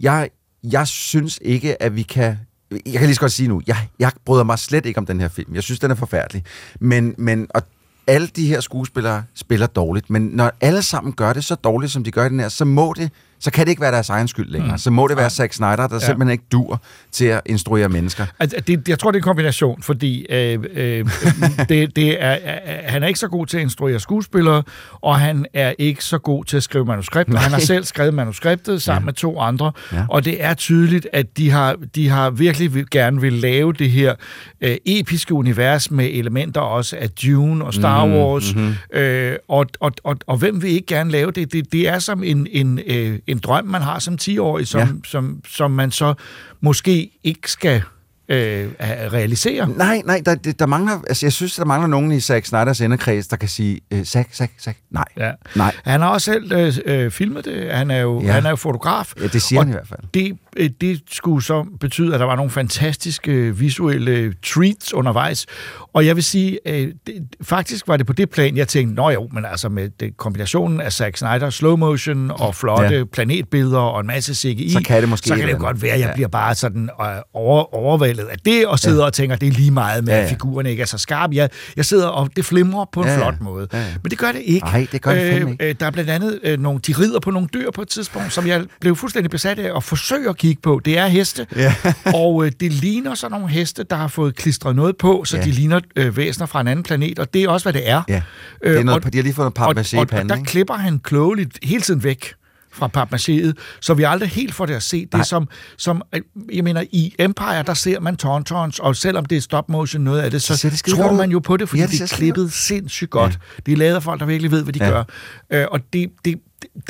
jeg, jeg synes ikke, at vi kan jeg kan lige så godt sige nu, jeg, jeg bryder mig slet ikke om den her film. Jeg synes, den er forfærdelig. Men, men og alle de her skuespillere spiller dårligt, men når alle sammen gør det så dårligt, som de gør i den her, så må det, så kan det ikke være deres egen skyld længere. Mm. Så må det være Zack Snyder, der ja. simpelthen ikke dur til at instruere mennesker. Altså, det, jeg tror, det er en kombination, fordi øh, øh, det, det er, øh, han er ikke så god til at instruere skuespillere, og han er ikke så god til at skrive manuskripter. Han har selv skrevet manuskriptet sammen ja. med to andre, Ja. og det er tydeligt, at de har, de har virkelig gerne vil lave det her øh, episke univers med elementer også af Dune og Star Mhm, Wars, mm-hmm. øh, og, og, og, og hvem vil ikke gerne lave det? Det, det er som en, en, øh, en drøm, man har som 10-årig, som, Ja. som, som man så måske ikke skal øh, realisere. Nej, nej, der, der, mangler, altså jeg synes, der mangler nogen i Zack Snyders inderkreds, der kan sige, øh, Zack, Zack, Zack, nej. Ja. Nej. Han har også selv øh, øh, filmet det. Han er jo, Ja. han er jo fotograf. Ja, det siger og han i hvert fald. Det, det skulle så betyde, at der var nogle fantastiske øh, visuelle treats undervejs. Og jeg vil sige, øh, det, faktisk var det på det plan, jeg tænkte, nå jo, men altså med det, kombinationen af Zack Snyder, slow motion og flotte Ja. planetbilleder og en masse CGI, Så kan det måske så kan det jo godt være, at jeg Ja. bliver bare sådan øh, over, overvældet af det, og sidder ja. og tænker, det er lige meget med, Ja, ja, at figurerne ikke er så skarpe. Jeg, jeg sidder og det flimrer på en Ja, ja. flot måde. Ja, ja. Men det gør det ikke. Nej, det gør det ikke. Øh, der er blandt andet øh, nogle, de rider på nogle dyr på et tidspunkt, som jeg blev fuldstændig besat af, og forsøger at kigge på. Det er heste, ja. og øh, det ligner så nogle heste, der har fået klistret noget på, så ja. de ligner øh, væsener fra en anden planet, og det er også, hvad det er. Ja. Det er noget, øh, og, de har lige fået noget papmaché panden, og, og der klipper han klogeligt hele tiden væk fra papmachéet, så vi aldrig helt får det at se. Det som, som, øh, jeg mener, i Empire, der ser man tauntauns, og selvom det er stop motion noget af det, så det tror man jo på det, fordi ja, det, det er klippet sindssygt godt. Ja. Det er lavet af folk, der virkelig ved, hvad de ja. gør. Øh, og det, det,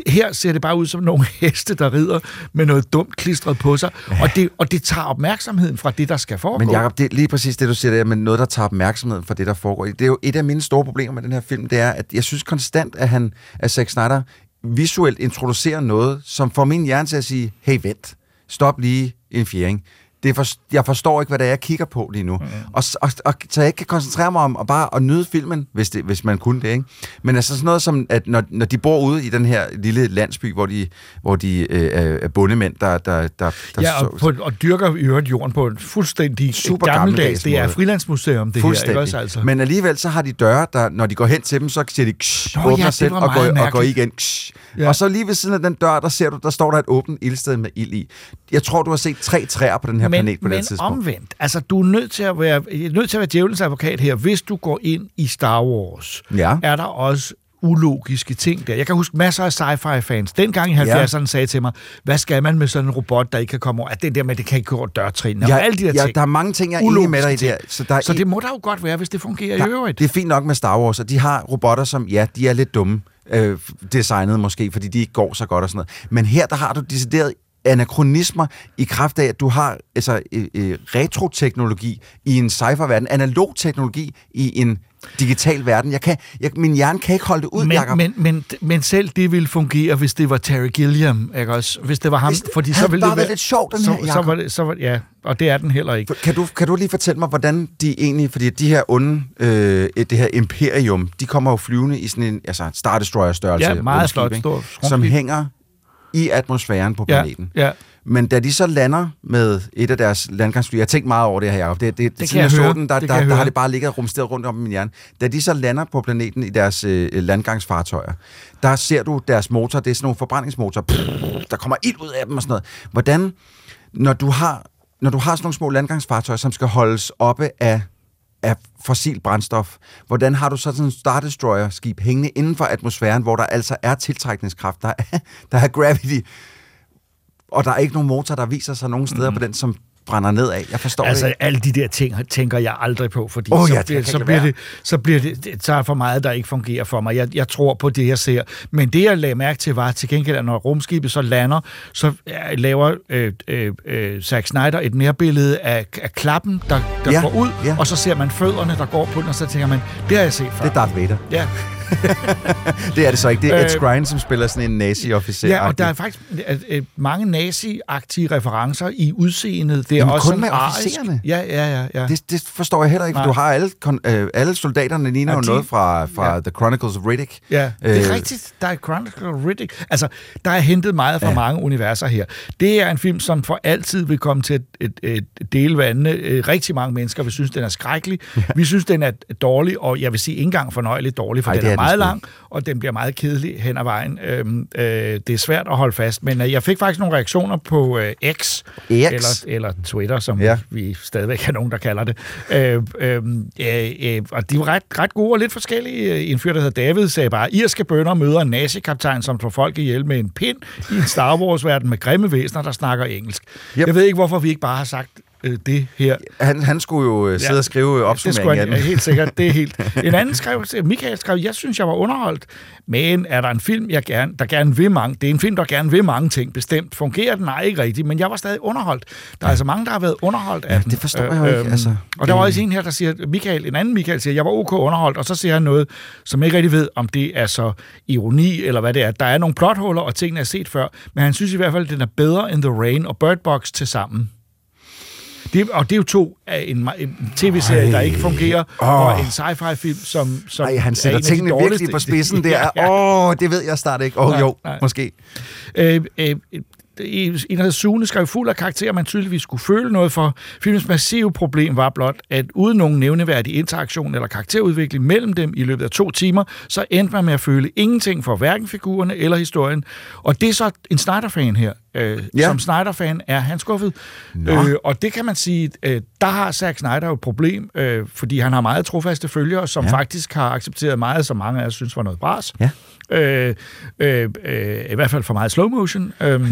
her ser det bare ud som nogle heste, der rider med noget dumt klistret på sig, ja. og, det, og det tager opmærksomheden fra det, der skal foregå. Men Jacob, det er lige præcis det, du siger der, men noget, der tager opmærksomheden fra det, der foregår. Det er jo et af mine store problemer med den her film, det er, at jeg synes konstant, at han, at Zack Snyder visuelt introducerer noget, som får min hjerne til at sige, hey, vent, stop lige en fjering det for, jeg forstår ikke, hvad det er, jeg kigger på lige nu. Mm. Og, og, og, så jeg ikke kan koncentrere mig om at bare at nyde filmen, hvis, det, hvis man kunne det. Ikke? Men altså sådan noget som, at når, når de bor ude i den her lille landsby, hvor de, hvor de øh, er bundemænd, der... der, der, der ja, og, på, og dyrker i øvrigt jorden på en fuldstændig super gammeldags, det er frilandsmuseum, det her. Ikke også, altså? Men alligevel så har de døre, der, når de går hen til dem, så siger de ksh, Nå, åbner ja, selv og går, og går igen. Ksh. Ja. Og så lige ved siden af den dør, der ser du, der står der et åbent ildsted med ild i. Jeg tror, du har set tre træer på den her planet på men det tidspunkt. omvendt, altså du er nødt til at være, nødt til at være djævelens advokat her. Hvis du går ind i Star Wars, ja. er der også ulogiske ting der. Jeg kan huske masser af sci-fi fans, dengang i 70'erne ja. sagde til mig, hvad skal man med sådan en robot, der ikke kan komme over? At det der med, det kan ikke gå over dørtrinene. Ja, og alle de der ja, ting. der er mange ting, jeg er enig med dig i der. Så, der så det må da jo godt være, hvis det fungerer der, i øvrigt. Det er fint nok med Star Wars, og de har robotter, som, ja, de er lidt dumme øh, designet måske, fordi de ikke går så godt og sådan noget. Men her, der har du decideret anachronismer i kraft af, at du har altså, øh, øh, retroteknologi i en sci-fi-verden, analog teknologi i en digital verden. Jeg kan, jeg, min hjerne kan ikke holde det ud, men, Jacob. Men, men, men selv det ville fungere, hvis det var Terry Gilliam, ikke også? Hvis det var ham, hvis, fordi så ville det være... lidt sjovt, den så, her, Jacob. så var det, så var, Ja, og det er den heller ikke. Kan du, kan du lige fortælle mig, hvordan de egentlig... Fordi de her onde, øh, det her imperium, de kommer jo flyvende i sådan en altså Star Destroyer-størrelse. Ja, meget flot. Stor, som hænger i atmosfæren på planeten. Ja, ja. Men da de så lander med et af deres landgangsfly, jeg har tænkt meget over det her, Jacob, det, det, det, siden jeg, så den, der, der, der, der har det bare ligget rumsteret rundt om min hjerne. Da de så lander på planeten i deres øh, landgangsfartøjer, der ser du deres motor, det er sådan nogle forbrændingsmotorer, pff, der kommer ild ud af dem og sådan noget. Hvordan, når du har, når du har sådan nogle små landgangsfartøjer, som skal holdes oppe af af fossil brændstof. Hvordan har du så sådan en Star Destroyer-skib hængende inden for atmosfæren, hvor der altså er tiltrækningskraft, der er, der er gravity, og der er ikke nogen motor, der viser sig nogen steder mm. på den, som brænder ned af. Jeg forstår altså, det alle de der ting tænker jeg aldrig på, fordi oh, så, ja, bliver, så, bliver det, så bliver det, så er for meget, der ikke fungerer for mig. Jeg, jeg tror på det, jeg ser. Men det, jeg lagde mærke til, var til gengæld, at når rumskibet så lander, så laver øh, øh, øh, Zack Snyder et nærbillede af, af klappen, der, der ja, går ud, ja. og så ser man fødderne, der går på den, og så tænker man, det har jeg set før. Det er Darth Vader. Ja, det er det så ikke. Det er Ed øh, Skrein, som spiller sådan en nazi-officer. Ja, og der er faktisk mange nazi-agtige referencer i udseendet. Det er Jamen, også kun med officererne? Ja, ja, ja. ja. Det, det forstår jeg heller ikke, for du har alle, øh, alle soldaterne ligner jo de, noget fra, fra ja. The Chronicles of Riddick. Ja, det er øh, rigtigt. Der er Chronicles of Riddick. Altså, der er hentet meget fra ja. mange universer her. Det er en film, som for altid vil komme til et, et, et dele vandene. Øh, rigtig mange mennesker vil synes, den er skrækkelig. Ja. Vi synes, den er dårlig, og jeg vil sige ikke engang fornøjeligt dårlig, for Ej, den er, er meget lang, og den bliver meget kedelig hen ad vejen. Øhm, øh, det er svært at holde fast, men øh, jeg fik faktisk nogle reaktioner på øh, X, X. Eller, eller Twitter, som ja. vi stadigvæk har nogen, der kalder det. Øh, øh, øh, og de var ret, ret gode og lidt forskellige. En fyr, der hedder David, sagde bare, irske bønder møder nazikaptajn, som får folk ihjel med en pind i en Star Wars-verden med grimme væsener, der snakker engelsk. Yep. Jeg ved ikke, hvorfor vi ikke bare har sagt øh, det her. Han, han skulle jo øh, sidde ja, og skrive opsummeringen af den. Ja, helt sikkert. Det er helt. En anden skrev, Michael skrev, jeg synes, jeg var underholdt, men er der en film, jeg gerne, der gerne vil mange, det er en film, der gerne vil mange ting, bestemt. Fungerer den? Nej, ikke rigtigt, men jeg var stadig underholdt. Der er altså mange, der har været underholdt af ja, den. det forstår jeg jo ikke. Øhm, altså, og der var også en her, der siger, Michael, en anden Michael siger, jeg var ok underholdt, og så siger han noget, som jeg ikke rigtig ved, om det er så ironi, eller hvad det er. Der er nogle plothuller, og tingene er set før, men han synes i hvert fald, at den er bedre end The Rain og Bird Box til sammen. Det, og det er jo to af en, en tv-serie, der ikke fungerer, oh. og en sci-fi-film, som, som Ej, han sætter tingene virkelig på spidsen der. Åh, ja, ja. oh, det ved jeg snart ikke. Åh, oh, jo, nej. måske. Øh, øh, en af Sune skrev fuld af karakterer, man tydeligvis skulle føle noget for. Filmens massive problem var blot, at uden nogen nævneværdig interaktion eller karakterudvikling mellem dem i løbet af to timer, så endte man med at føle ingenting for hverken figurerne eller historien. Og det er så en Snyder-fan her, Øh, Ja. Som Snyder-fan er han skuffet. Øh, og det kan man sige, øh, der har Zack Snyder jo et problem, øh, fordi han har meget trofaste følgere, som ja. Ja. faktisk har accepteret meget, som mange af os synes var noget bras. Ja. Øh, øh, øh, I hvert fald for meget slow motion. Øh,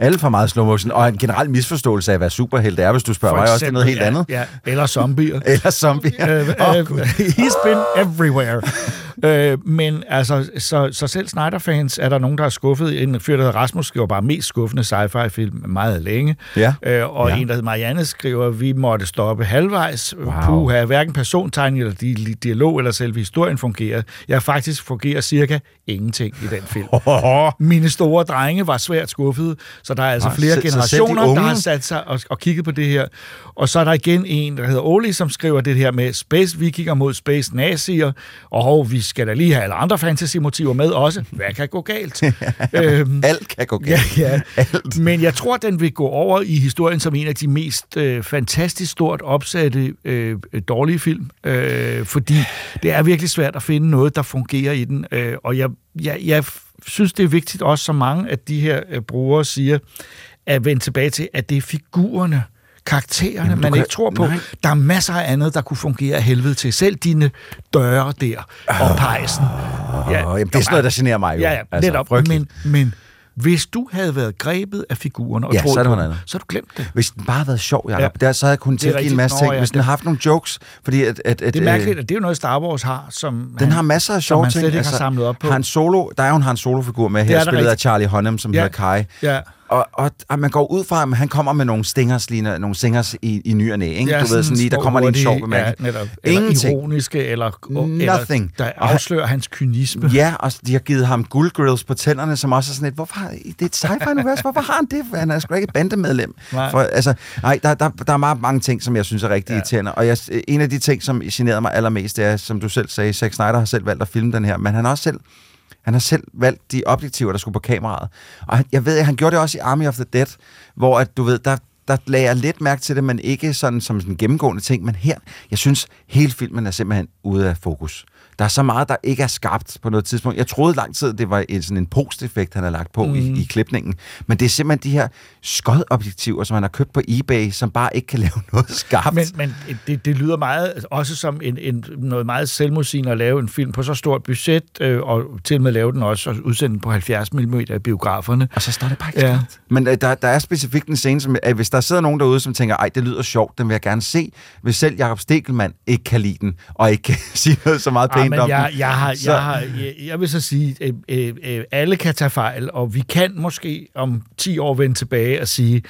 Alle for meget slow motion, og en generel misforståelse af, hvad superhelt er, hvis du spørger mig, også det er noget helt ja, andet. Ja, eller zombier. Eller zombier. Øh, øh, he's been everywhere. øh, men altså, så, så selv Snyder-fans er der nogen, der er skuffet. En fyr, der hedder Rasmus, skriver bare mest skuffende sci-fi-film meget længe. Ja. Øh, og Ja. en, der hedder Marianne, skriver, vi måtte stoppe halvvejs. Wow. Puha, hverken persontegning eller di- di- dialog eller selve historien fungerer. Jeg faktisk fungerer cirka ingenting i den film. Mine store drenge var svært skuffede, så der er altså Nå, flere så- så selv de generationer, der har sat sig og, og kigget på det her. Og så er der igen en, der hedder Oli, som skriver det her med Space Vikinger mod Space Nazier, og hov, vi skal da lige have alle andre fantasy-motiver med også. Hvad kan gå galt? øhm, Alt kan gå Ja, galt. ja. Alt. Men jeg tror, den vil gå over i historien som en af de mest øh, fantastisk stort opsatte øh, dårlige film. Øh, fordi det er virkelig svært at finde noget, der fungerer i den. Øh, og jeg, jeg, jeg synes, det er vigtigt også, som mange af de her øh, brugere siger, at vende tilbage til, at det er figurerne, karaktererne, Jamen, man kan- ikke tror på. nej. Der er masser af andet, der kunne fungere af helvede til. Selv dine døre der og pejsen. Ja, Åh, jamen, det er sådan noget, der generer mig jo. Ja, ja, Altså, netop. frygteligt. Men, men hvis du havde været grebet af figurerne og Ja, troet så på noget dem, så har du glemt det. Hvis den bare havde været sjov, Jacob, Ja. der, så havde jeg kunnet tilgive en masse Nå, ting. ja, Hvis den havde haft nogle jokes, fordi at... at, at Det er øh, mærkeligt, at det er jo noget, Star Wars har, som Den han, har masser af som sjove han ting. slet ikke har samlet op på. Han Solo, der er jo en Han Solo-figur med her, er spillet af. Charlie Hunnam, som Ja. hedder Kai. Ja. Og, og, og, man går ud fra, at han kommer med nogle stingers, lige, nogle singers i, i ny og næ, ikke? Ja, du ved, sådan lige, der kommer lige en sjov bemærkning. Ja, netop. Eller Ingenting. ironiske, eller, Nothing. eller der Og han- afslører hans kynisme. Ja, og de har givet ham guldgrills på tænderne, som også er sådan et, hvorfor, det er et sci-fi-univers, hvorfor har han det? Han er sgu ikke et bandemedlem. Nej. For, altså, nej, der, der, der er meget mange ting, som jeg synes er rigtig ja. irriterende, og jeg, en af de ting, som generede mig allermest, det er, som du selv sagde, Zack Snyder har selv valgt at filme den her, men han har også selv han har selv valgt de objektiver, der skulle på kameraet. Og han, jeg ved, at han gjorde det også i Army of the Dead, hvor at, du ved, der, der lagde jeg lidt mærke til det, men ikke sådan som sådan en gennemgående ting. Men her, jeg synes, hele filmen er simpelthen ude af fokus. Der er så meget, der ikke er skabt på noget tidspunkt. Jeg troede lang tid, det var en, sådan en post-effekt, han har lagt på mm. i, i klipningen. Men det er simpelthen de her skodobjektiver, som han har købt på eBay, som bare ikke kan lave noget skarpt. Men, men det, det lyder meget også som en, en, noget meget selvmodsigende at lave en film på så stort budget, øh, og til og med lave den også og udsende den på 70 mm i biograferne. Og så står det bare ikke Ja. Men øh, der, der er specifikt en scene, som, at hvis der sidder nogen derude, som tænker, ej, det lyder sjovt, den vil jeg gerne se. Hvis selv Jakob Stegelmann ikke kan lide den, og ikke kan sige noget så meget pænt men om jeg, jeg, har, så- jeg, har, jeg, jeg vil så sige, at øh, øh, alle kan tage fejl, og vi kan måske om 10 år vende tilbage og sige,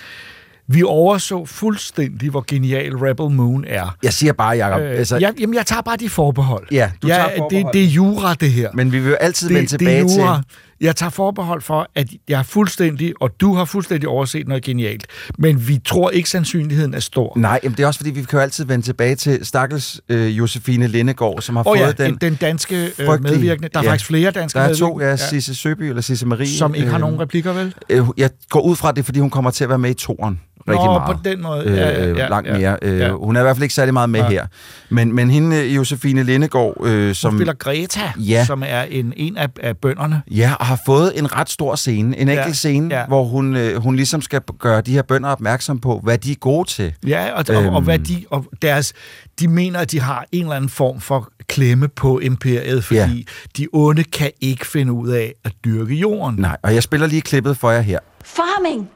vi overså fuldstændig, hvor genial Rebel Moon er. Jeg siger bare, Jacob, Øh, altså, jeg, jamen, jeg tager bare de forbehold. Ja, du jeg, tager Det, forbehold. det er jura, det her. men vi vil jo altid det, vende tilbage det er jura. til... Jeg tager forbehold for, at jeg er fuldstændig, og du har fuldstændig overset noget genialt. Men vi tror ikke, sandsynligheden er stor. Nej, jamen det er også fordi, vi kan jo altid vende tilbage til stakkels øh, Josefine Lindegård, som har Og fået ja, den... den, danske øh, medvirkende. Der er ja. faktisk flere danske Der er to, medvirkende, ja, Sisse Søby eller Sisse Marie. som ikke har øh, nogen replikker, vel? øh, Jeg går ud fra det, fordi hun kommer til at være med i toren rigtig Nå, meget. på den måde. øh, Ja, ja, ja, langt ja, mere. Øh, ja. Hun er i hvert fald ikke særlig meget med Nej. her. Men, men hende, øh, Josefine Lindegård, øh, Som som spiller Greta, Ja. som er en, en af, af bønderne. ja, og har fået en ret stor scene, en enkelt Ja, scene, ja. hvor hun, øh, hun ligesom skal gøre de her bønder opmærksom på, hvad de er gode til. Ja, og, og, og, Øhm. hvad de, og deres, de mener, at de har en eller anden form for klemme på imperiet, fordi Ja. de onde kan ikke finde ud af at dyrke jorden. Nej, og jeg spiller lige klippet for jer her. Farming!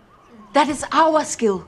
That is our skill.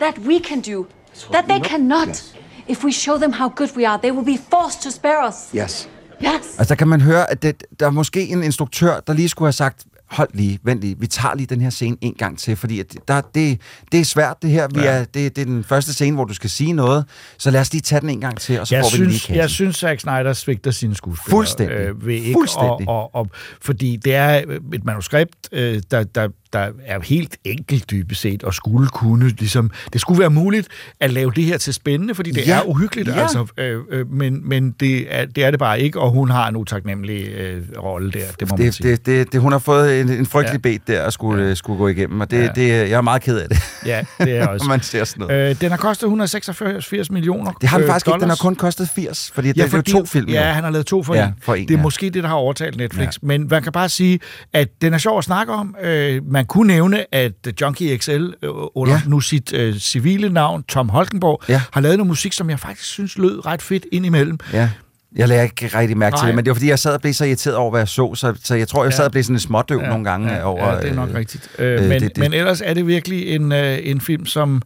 That we can do. That they cannot. If we show them how good we are, they will be forced to spare us. Yes. Yes. Altså, der kan man høre, at det, der er måske en instruktør, der lige skulle have sagt, hold lige, vent lige, vi tager lige den her scene en gang til, fordi at der, det, det er svært det her. Vi Ja. er, det, det er den første scene, hvor du skal sige noget, så lad os lige tage den en gang til, og så Jeg får vi den lige i synes, kassen. jeg synes, Zack Snyder svigter sine skuespillere. Fuldstændig. Øh, ved ikke Fuldstændig. Og, og, og, fordi det er et manuskript, øh, der, der, der er helt enkelt dybest set, og skulle kunne, ligesom, det skulle være muligt at lave det her til spændende, fordi det Ja. er uhyggeligt, Ja. altså, øh, øh, men, men det, er, det er det bare ikke, og hun har en utaknemmelig øh, rolle der, det må man det, sige. det, det, det, hun har fået en, en frygtelig Ja. bed der at skulle, ja. skulle gå igennem, og det, ja. det, jeg er meget ked af det. Ja, det er også. man ser sådan noget. Øh, den har kostet 186 millioner Det har den øh, faktisk ikke. Den har dollars. kun kostet 80, fordi det, Ja, det er to film. Ja, han har lavet to for Ja, en. for en, det er ja. måske det, der har overtalt Netflix. Ja. Men man kan bare sige, at den er sjov at snakke om. Øh, man kunne nævne, at Junkie XL øh, under Ja. nu sit øh, civile navn, Tom Holkenborg, Ja. har lavet noget musik, som jeg faktisk synes lød ret fedt indimellem. Ja. Jeg lagde ikke rigtig mærke til Nej. det, men det var fordi, jeg sad og blev så irriteret over, hvad jeg så, så, så jeg tror, jeg Ja. sad og blev sådan en smådøv ja. nogle gange ja, over... Ja, det er nok øh, rigtigt. Øh, øh, men, det- det, men ellers er det virkelig en, øh, en film, som,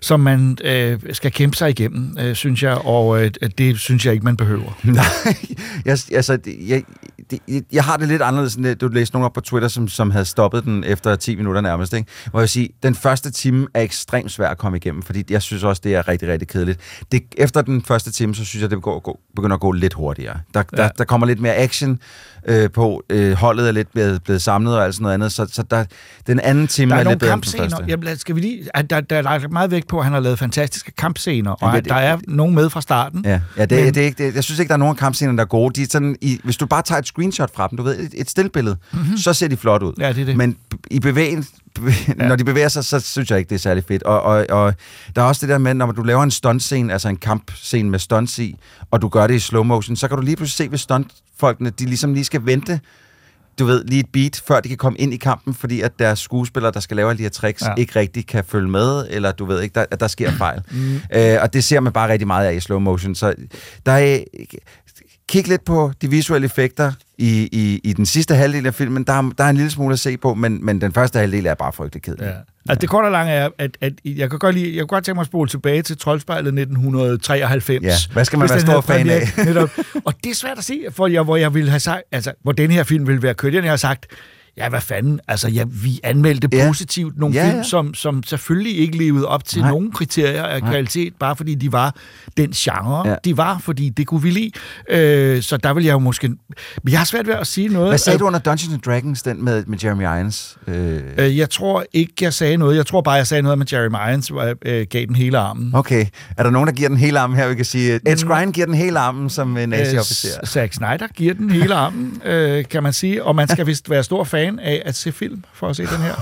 som man øh, skal kæmpe sig igennem, øh, synes jeg, og øh, det synes jeg ikke, man behøver. Nej, jeg, altså, jeg, det, jeg- har det lidt anderledes, end du læste nogen op på Twitter, som, som havde stoppet den efter 10 minutter nærmest, ikke? hvor jeg siger, den første time er ekstremt svær at komme igennem, fordi jeg synes også, det er rigtig, rigtig kedeligt. Det, efter den første time, så synes jeg, det går, gå, begynder at gå lidt hurtigere. Der, ja. der, der kommer lidt mere action øh, på, øh, holdet er lidt blevet, blevet samlet og alt sådan noget andet, så, så der, den anden time Der er er, lidt bedre end den kampscener. første. Jamen, skal vi lige, at der, der er lagt meget vægt på, at han har lavet fantastiske kampscener, og at det- der er nogen med fra starten. Ja, ja det, Men- det er ikke, det, jeg synes ikke, der er nogen af kampscenerne, der er gode. De er sådan, i, hvis du bare tager et screenshot fra dem, du ved, et, et stillbillede, mm-hmm. så ser de flot ud. Ja, det er det. Men i bevægen, bevæ- ja. når de bevæger sig, så synes jeg ikke, det er særlig fedt. Og, og, og der er også det der med, når du laver en stuntscene, altså en kampscene med stunts i, og du gør det i slow motion, så kan du lige pludselig se, hvis stuntfolkene, de ligesom lige skal vente du ved, lige et beat, før de kan komme ind i kampen, fordi at deres skuespillere, der skal lave alle de her tricks, Ja. ikke rigtig kan følge med, eller du ved ikke, der, at der sker fejl. Mm. Øh, og det ser man bare rigtig meget af i slow motion. Så der er, kig lidt på de visuelle effekter i, i, i den sidste halvdel af filmen. Der er, der er en lille smule at se på, men, men den første halvdel er bare frygtelig kedelig. Ja. Altså, det korte og lange er, at, at jeg, kan godt lide, jeg kan godt tænke mig at spole tilbage til Troldspejlet 1993. Ja, hvad skal man være stor fan af? netop. Og det er svært at se, for jeg, hvor jeg ville have sagt, altså, hvor den her film ville være kørt. Jeg har sagt, ja, hvad fanden, altså, ja, vi anmeldte Ja. positivt nogle Ja, film, ja. Som, som selvfølgelig ikke levede op til Nej. nogen kriterier af Nej. kvalitet, bare fordi de var den genre, Ja. de var, fordi det kunne vi lide. Øh, så der vil jeg jo måske... Men jeg har svært ved at sige noget. Hvad sagde Øh, du under Dungeons and Dragons, den med, med Jeremy Irons? Øh, Øh, jeg tror ikke, jeg sagde noget. Jeg tror bare, jeg sagde noget med Jeremy Irons, hvor jeg øh, gav den hele armen. okay, er der nogen, der giver den hele armen her? Vi kan sige, Ed Skrein giver den hele armen som en nazi-officer. Øh, Zack Snyder giver den hele armen, øh, kan man sige. Og man skal vist være stor fan af at se film for at se den her.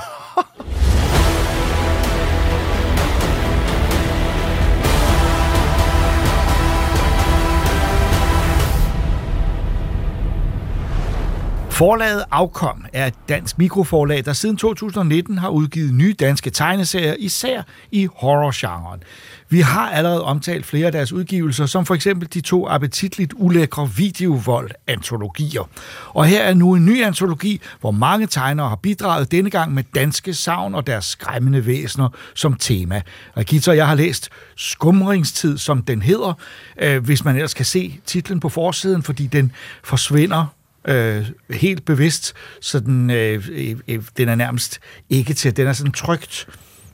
Forlaget Afkom er et dansk mikroforlag, der siden 2019 har udgivet nye danske tegneserier, især i horrorgenren. Vi har allerede omtalt flere af deres udgivelser, som for eksempel de to appetitligt ulækre videovold-antologier. Og her er nu en ny antologi, hvor mange tegnere har bidraget denne gang med danske savn og deres skræmmende væsener som tema. Rikita og jeg har læst Skumringstid, som den hedder, øh, hvis man ellers kan se titlen på forsiden, fordi den forsvinder øh, helt bevidst, så den, øh, øh, øh den er nærmest ikke til, den er sådan trygt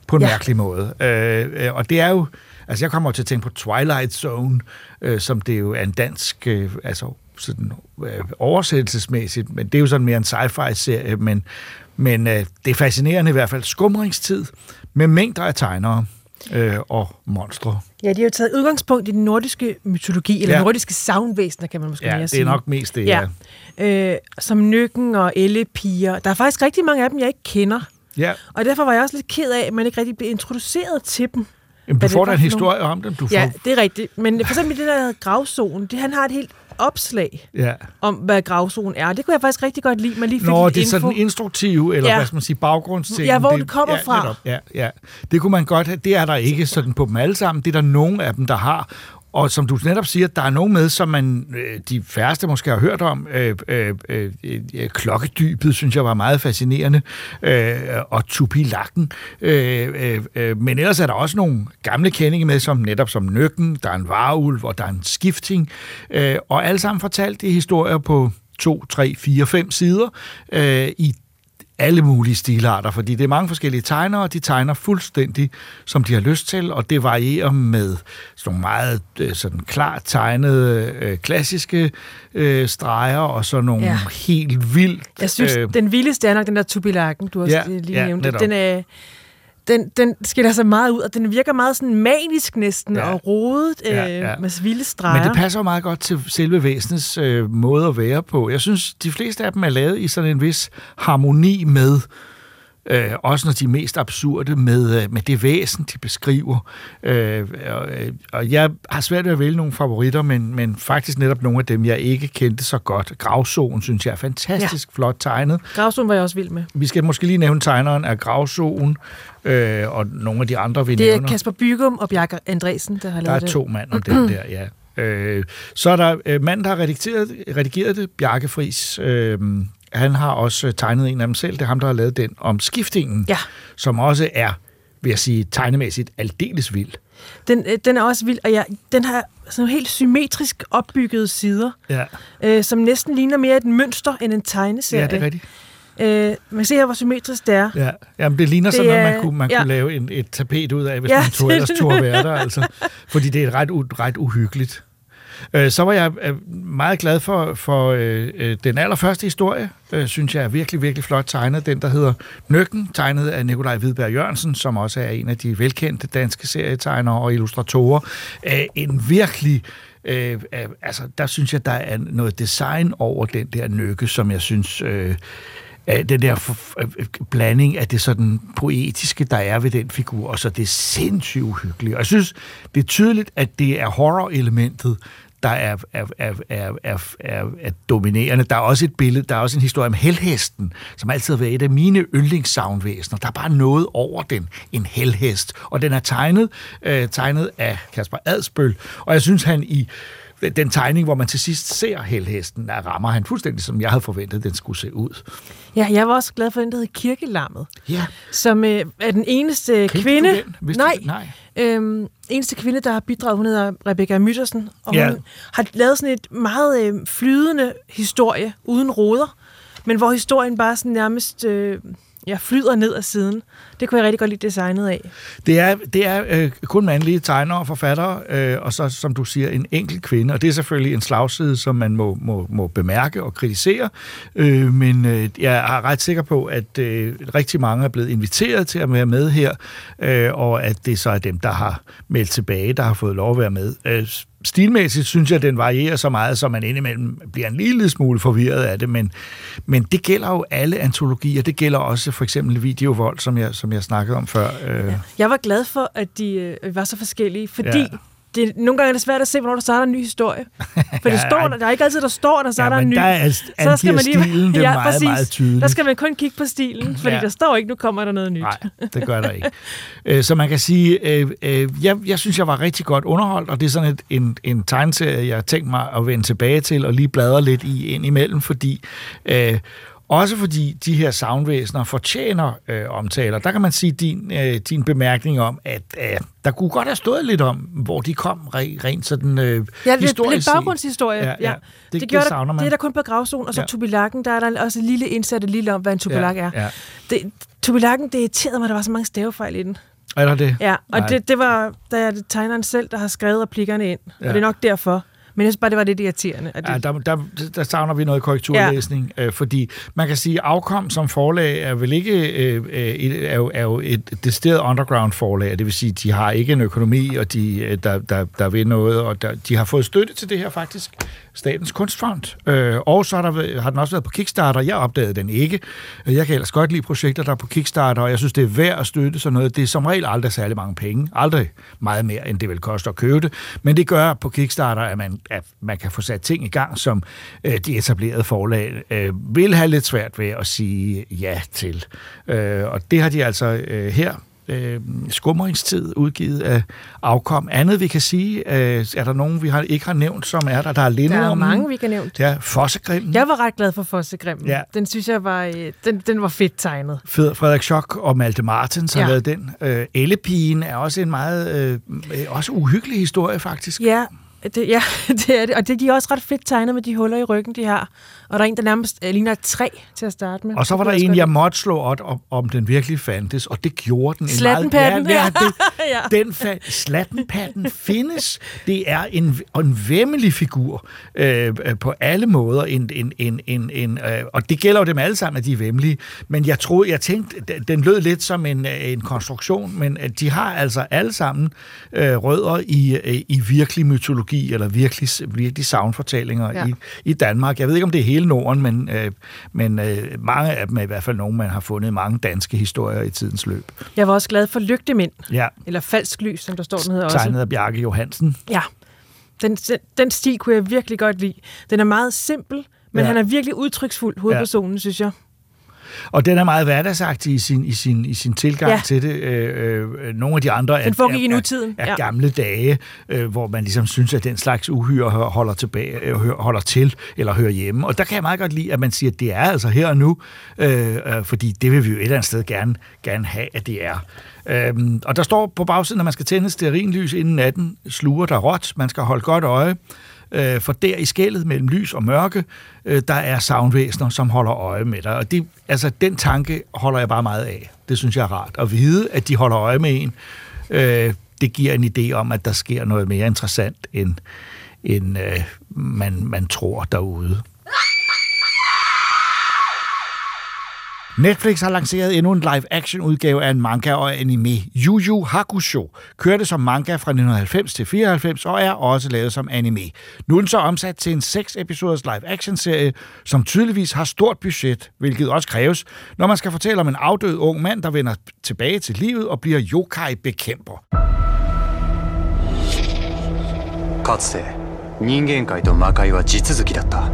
på en ja. Ja. mærkelig måde. Øh, øh, og det er jo, altså jeg kommer til at tænke på Twilight Zone, øh, som det jo er en dansk, øh, altså sådan øh, oversættelsesmæssigt, men det er jo sådan mere en sci-fi-serie, men, men øh, det er fascinerende i hvert fald. Skumringstid med mængder af tegnere øh, og monstre. Ja, de har jo taget udgangspunkt i den nordiske mytologi, eller Ja. ja. nordiske savnvæsener, kan man måske Ja, mere det sige. er nok mest det, ja. Øh, som Nykken og Ellepiger. Der er faktisk rigtig mange af dem, jeg ikke kender. Ja. Og derfor var jeg også lidt ked af, at man ikke rigtig blev introduceret til dem. Jamen, du det får da en historie om dem. Du får, Ja, det er rigtigt. Men for eksempel det der gravzonen, det, han har et helt opslag ja. om, hvad gravzonen er. Det kunne jeg faktisk rigtig godt lide, man lige fik Nå, det er info. sådan instruktiv, eller ja. Hvad skal man sige, baggrundsting. Ja, hvor det kommer ja, fra. Netop, ja, ja. Det kunne man godt have. Det er der ikke sådan på dem alle sammen. Det er der nogen af dem, der har. Og som du netop siger, der er nogen med, som man, øh, de færreste måske har hørt om. Øh, øh, øh, øh, øh klokkedybet, synes jeg var meget fascinerende. Øh, og Tupi Lakken. Øh, øh, øh, men ellers er der også nogle gamle kendinge med, som netop som Nøkken, der er en varulv, og der er en skifting. Øh, og alle sammen fortalt i historier på to, tre, fire, fem sider øh, i alle mulige stilarter, fordi det er mange forskellige tegnere, og de tegner fuldstændig, som de har lyst til, og det varierer med sådan nogle meget øh, sådan klart tegnede øh, klassiske øh, streger, og så nogle ja. Helt vildt... Jeg synes, øh, den vildeste er nok den der Tubilakken, du også Ja, lige ja, nævnte. netop. Den, er, den, den skiller sig meget ud, og den virker meget sådan manisk næsten, Ja. og rodet øh, ja. ja. med vilde streger. Men det passer jo meget godt til selve væsenets øh, måde at være på. Jeg synes, de fleste af dem er lavet i sådan en vis harmoni med Øh, også når de er mest absurde med, øh, med det væsen, de beskriver. Øh, og, øh, og jeg har svært ved at vælge nogle favoritter, men, men faktisk netop nogle af dem, jeg ikke kendte så godt. Gravzonen, synes jeg er fantastisk ja. flot tegnet. Gravzonen var jeg også vild med. Vi skal måske lige nævne tegneren af Gravzonen, øh, og nogle af de andre, vi Det er nævner. Kasper Bygum og Bjarke Andresen, der har Der er lavet det. to mand om den der, ja. Øh, så er der øh, manden, der har redigeret, redigeret det, Bjarke Friis. Øh, han har også tegnet en af dem selv. Det er ham, der har lavet den om skiftingen, Ja. som også er, vil jeg sige, tegnemæssigt aldeles vild. Den, øh, den er også vild, og ja, den har sådan helt symmetrisk opbyggede sider, Ja, øh, som næsten ligner mere et mønster end en tegneserie. ja det er rigtigt. Øh, man kan se her, hvor symmetrisk det er. Ja. Jamen, det ligner Det sådan noget, man kunne, man ja. kunne lave en, et tapet ud af, hvis Ja, man tog, ellers turde være der. Altså. Fordi det er ret, ret uhyggeligt. Øh, Så var jeg øh, meget glad for, for øh, øh, den allerførste historie, øh, synes jeg er virkelig, virkelig flot tegnet. Den, der hedder Nøkken, tegnet af Nikolaj Hvidberg Jørgensen, som også er en af de velkendte danske serietegnere og illustratorer. Øh, En virkelig... Øh, altså, der synes jeg, der er noget design over den der nøkke, som jeg synes... Øh, af den der f- f- øh, øh, blanding af det sådan poetiske, der er ved den figur, og så det sindssygt uhyggelige. Og jeg synes, det er tydeligt, at det er horror-elementet, der er, er, er, er, er, er, er dominerende. Der er også et billede, der er også en historie om helhesten, som altid har været et af mine yndlingssavnvæsener. Der er bare noget over den, en helhest. Og den er tegnet, øh, tegnet af Kasper Adsbøl, og jeg synes, han i den tegning, hvor man til sidst ser helhesten, der rammer han fuldstændig, som jeg havde forventet, den skulle se ud. Ja, jeg var også glad for den, der hedder Kirkelammet, Ja, som øh, er den eneste Kendte kvinde... du den? Vidste du nej, det? Nej. Øhm, eneste kvinde, der har bidraget, hun hedder Rebecca Myttersen, og Ja. hun har lavet sådan et meget øh, flydende historie, uden roder, men hvor historien bare sådan nærmest øh, ja, flyder ned ad siden. Det kunne jeg rigtig godt lide designet af. Det er, det er øh, kun mandlige tegnere og forfattere, øh, og så, som du siger, en enkelt kvinde. Og det er selvfølgelig en slagside, som man må, må, må bemærke og kritisere. Øh, men øh, jeg er ret sikker på, at øh, rigtig mange er blevet inviteret til at være med her, øh, og at det så er dem, der har meldt tilbage, der har fået lov at være med. Øh, Stilmæssigt synes jeg, at den varierer så meget, så man indimellem bliver en lille smule forvirret af det, men, men det gælder jo alle antologier. Det gælder også for eksempel videovold, som jeg, som jeg snakkede om før. Øh, Jeg var glad for, at de øh, var så forskellige, fordi Ja. Det, nogle gange er det svært at se, hvornår der starter en ny historie. For det Ja, står ej. der, der er ikke altid, der står, der starter Ja, en ny. der er altså- angiver stilen det meget, meget tydeligt. Der skal man kun kigge på stilen, fordi Ja. ja. der står ikke, nu kommer der noget nyt. Nej, det gør der ikke. Øh, Så man kan sige, øh, øh, jeg, jeg synes, jeg var rigtig godt underholdt, og det er sådan et, en, en tegneserie, jeg har tænkt mig at vende tilbage til og lige bladre lidt i ind imellem, fordi... Øh, også fordi de her soundvæsener fortjener øh, omtaler. Der kan man sige din, øh, din bemærkning om, at øh, der kunne godt have stået lidt om, hvor de kom re, rent sådan øh, Ja, historisk lidt baggrundshistorie. Ja, Ja, ja. ja. Det- Det, det gjorde savner der, man. det er der kun på gravzonen, og så Ja. ja. Tubilakken, der er der også et lille indsat lille om, hvad en tubilak er. Ja. Det, Tubilakken, det irriterede mig, at der var så mange stavefejl i den. Er der det? Ja, og Nej. det, det var det tegneren selv, der har skrevet replikkerne ind. Ja. Ja. Og det er nok derfor. Men jeg synes bare, det var lidt irriterende. At det, Ja, der, der, der savner vi noget korrekturlæsning, ja. øh, fordi man kan sige, at Afkom som forlag er vel ikke øh, øh, et, er, jo, er jo et decideret underground forlag, det vil sige, de har ikke en økonomi, og de, øh, der, der, der vil noget, og der, de har fået støtte til det her faktisk, Statens Kunstfond, øh, og så har, der, har den også været på Kickstarter, jeg opdagede den ikke. Jeg kan ellers godt lide projekter, der er på Kickstarter, og jeg synes, det er værd at støtte sådan noget. Det er som regel aldrig særlig mange penge, aldrig meget mere, end det vil koste at købe det, men det gør på Kickstarter, at man, at man kan få sat ting i gang, som øh, de etablerede forlag øh, vil have lidt svært ved at sige ja til. Øh, og det har de altså øh, her øh, skumringstid udgivet af afkom. Andet vi kan sige, øh, er der nogen, vi har, ikke har nævnt, som er der? Der er der Linde er mange, vi kan nævne. Ja, Fossegrimmen. Jeg var ret glad for Fossegrimmen. Ja. Den synes jeg var, øh, den, den var fedt tegnet. Fed- Frederik Schock og Malte Martens har Ja. lavet den. Øh, Ellepigen er også en meget øh, også uhyggelig historie, faktisk. Ja, det, ja, det er det. Og det, de er også ret fedt tegnet med de huller i ryggen, de har. Og der er en, der nærmest øh, ligner et træ til at starte med. Og så var der en, jeg måtte slå op, om, om den virkelig fandtes, og det gjorde den. En Slattenpatten, ja, ja, det, Ja. Den fa- Slattenpatten findes. Det er en, en vemmelig figur øh, øh, på alle måder. En, en, en, en, en, øh, og det gælder jo dem alle sammen, at de er vemmelige. Men jeg troede, jeg tænkte, den- lød lidt som en, øh, en konstruktion, men at de har altså alle sammen øh, rødder i, øh, i virkelig mytologi. eller virkelig, virkelig savnfortællinger ja. i, i Danmark. Jeg ved ikke, om det er hele Norden, men, øh, men øh, mange af dem er i hvert fald nogle, man har fundet mange danske historier i tidens løb. Jeg var også glad for Lygtemænd, Ja, eller Falsk Lys, som der står, den hedder også. tegnet af Bjarke Johansen. Ja, den, den stil kunne jeg virkelig godt lide. Den er meget simpel, men Ja. han er virkelig udtryksfuld, hovedpersonen, ja. synes jeg. Og den er meget hverdagsagtig i sin, i sin, i sin tilgang Ja. til det. Øh, øh, nogle af de andre er, er, er, er ja. gamle dage, øh, hvor man ligesom synes, at den slags uhyre holder, tilbage, øh, holder til eller hører hjemme. Og der kan jeg meget godt lide, at man siger, at det er altså her og nu, øh, øh, fordi det vil vi jo et eller andet sted gerne, gerne have, at det er. Øhm, og der står på bagsiden, at man skal tænde stearinlys inden natten sluger der råt. Man skal holde godt øje. Øh, for der i skældet mellem lys og mørke, øh, der er savnvæsener, som holder øje med dig. Og det, altså, den tanke holder jeg bare meget af. Det synes jeg er rart. At vide, at de holder øje med en, øh, det giver en idé om, at der sker noget mere interessant, end, end øh, man, man tror derude. Netflix har lanceret endnu en live-action udgave af en manga og anime. Yu Yu Hakusho kørte som manga fra 1990 til 94 og er også lavet som anime. Nu er den så omsat til en 6 episoders live-action serie, som tydeligvis har stort budget, hvilket også kræves, når man skal fortælle om en afdød ung mand, der vender tilbage til livet og bliver yokai-bekæmper. かつて人間界と魔界は地続きだった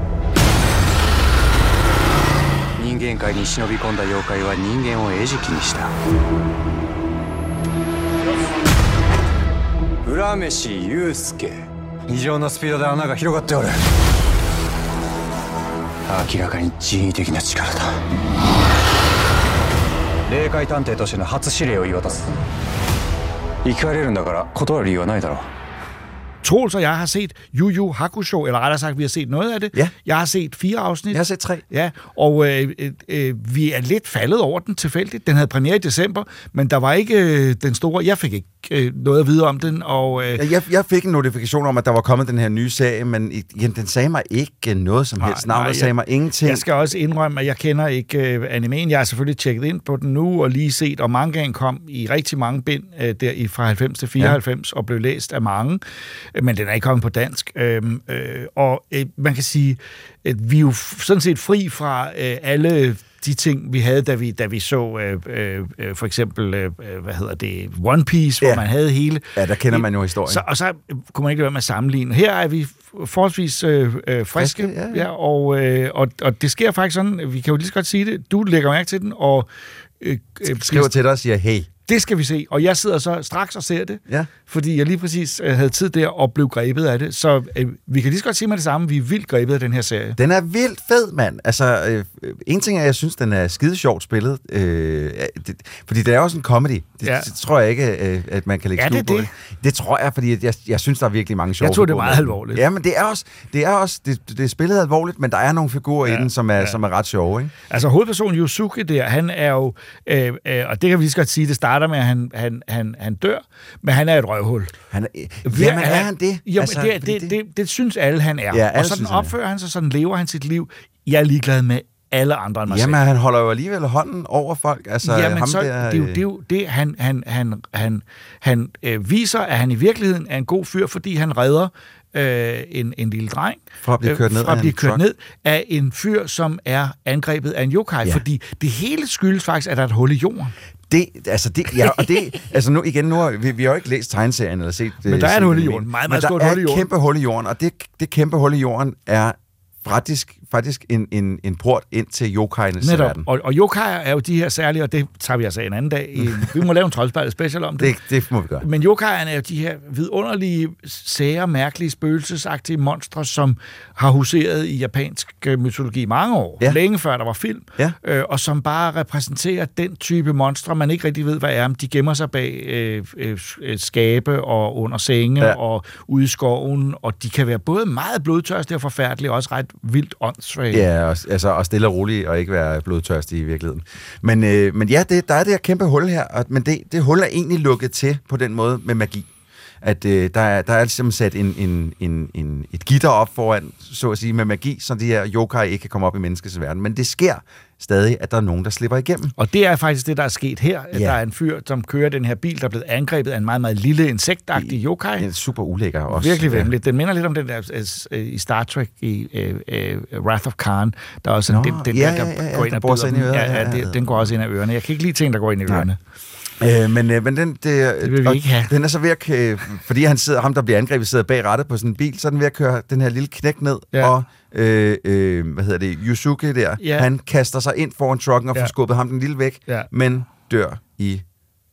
人間界に忍び込んだ妖怪は人間を餌食にした。浦飯祐介。異常なスピードで穴が広がっておる。明らかに人為的な力だ。霊界探偵としての初指令を言い渡す生き返れるんだから断る理由はないだろう Troels og jeg har set Yu Yu Hakusho, eller rettere sagt, vi har set noget af det. Ja. Jeg har set fire afsnit. Jeg har set tre. Ja, og øh, øh, øh, vi er lidt faldet over den tilfældigt. Den havde premiere i december, men der var ikke øh, den store... Jeg fik ikke øh, noget at vide om den, og... Øh, Ja, Jeg, jeg fik en notifikation om, at der var kommet den her nye serie, men igen, den sagde mig ikke noget som helst. Navnet jeg- sagde mig ingenting. Jeg skal også indrømme, at jeg kender ikke øh, animeen. Jeg har selvfølgelig tjekket ind på den nu og lige set, og mangaen kom i rigtig mange bind øh, der i fra 90 til 94 ja. og blev læst af mange, øh, men den er ikke kommet på dansk. Øh, øh, og øh, man kan sige, at vi er jo sådan set fri fra øh, alle de ting, vi havde, da vi, da vi så øh, øh, øh, for eksempel, øh, øh, hvad hedder det, One Piece, hvor Ja. man havde hele... Ja, der kender man jo historien. Så, og så kunne man ikke være med at sammenligne. Her er vi forholdsvis øh, øh, friske, Friske, ja, ja. ja, og, øh, og, og det sker faktisk sådan, vi kan jo lige så godt sige det, du lægger mærke til den, og øh, øh, skriver til dig og siger, hey, det skal vi se. Og jeg sidder så straks og ser det, Ja. fordi jeg lige præcis øh, havde tid der og blev grebet af det. Så øh, vi kan lige så godt sige med det samme, vi er vildt grebet af den her serie. Den er vildt fed, mand. Altså, øh, en ting er, at jeg synes, den er skide sjovt spillet. Øh, det, fordi det er også en comedy. Det, Ja. det tror jeg ikke, øh, at man kan lægge Er skjul det på det? Det tror jeg, fordi jeg, jeg synes, der er virkelig mange sjove Jeg tog det figurer meget alvorligt. Ja, men det er også, det er også det, det er spillet alvorligt, men der er nogle figurer ja. I den, som er, ja. som er ret sjove, ikke? Altså hovedpersonen Yusuke der, han er jo, øh, øh, og det kan vi lige så godt sige, det starter med, at han, han, han, han dør, men han er et røvhul. Han er, jamen, er han det? Jo, altså, det, det, det, det, det synes alle, han er. Ja, alle og sådan synes, er. opfører han sig, sådan lever han sit liv. Jeg er ligeglad med alle andre end mig Jamen, selv. han holder jo alligevel hånden over folk. Altså, Jamen, ham så, der, det er jo øh, det, er jo det han, han, han, han, han øh, viser, at han i virkeligheden er en god fyr, fordi han redder øh, en, en lille dreng Fra at blive kørt ned fra af at blive en kørt ned af en fyr, som er angrebet af en yokai, Ja. fordi det hele skyldes faktisk, at der er et hul i jorden. Det, altså det, ja, og det, altså nu igen, nu har, vi, vi har jo ikke læst tegneserien eller set Men der er et hul i jorden. Meget, Men meget der stort er hul i et jorden. kæmpe hul i jorden, og det, det kæmpe hul i jorden er faktisk, faktisk en, en, en port ind til yokajernes Netop. verden. Og, og yokai er jo de her særlige, og det tager vi altså en anden dag. Vi må lave en troldspejlet special om det. Det, det må vi gøre. Men yokaierne er jo de her vidunderlige, sære, mærkelige, spøgelsesagtige monstre, som har huseret i japansk øh, mytologi i mange år. Ja. Længe før der var film. Ja. Øh, og som bare repræsenterer den type monstre, man ikke rigtig ved, hvad er. Men de gemmer sig bag øh, øh, øh, skabe og under senge Ja. og ude i skoven. Og de kan være både meget blodtørstige og forfærdelige, og også ret vildt åndssvage. Ja, og, altså, og stille og roligt, og ikke være blodtørstig i virkeligheden. Men, øh, men ja, det, der er det her kæmpe hul her, og, men det, det hul er egentlig lukket til på den måde med magi at øh, der, er, der er ligesom sat en, en, en, en, et gitter op foran, så at sige, med magi, så de her yokai ikke kan komme op i menneskets verden. Men det sker stadig, at der er nogen, der slipper igennem. Og det er faktisk det, der er sket her. Ja. Ja. Der er en fyr, som kører den her bil, der er blevet angrebet af en meget, meget lille insektagtig yokai. Det er super ulækker også. Virkelig Ja. vemmeligt. Den minder lidt om den der øh, i Star Trek i uh, uh, Wrath of Khan. Der er også Nå, den, den ja, der, der ja, ja, går ind der og bider ind i øret. Ja, Ja, ja, ja, den går også ind ad ørerne. Jeg kan ikke lide ting, der går ind i ørerne. Øh, men, øh, men den, det, Det vil vi ikke have. Den er så ved at, kø- fordi han sidder, ham, der bliver angrebet, sidder bag rattet på sådan en bil, så er den ved at køre den her lille knæk ned, Ja. og øh, øh, hvad hedder det, Yusuke der, Ja. han kaster sig ind foran trucken og får Ja. skubbet ham den lille væk, Ja. men dør i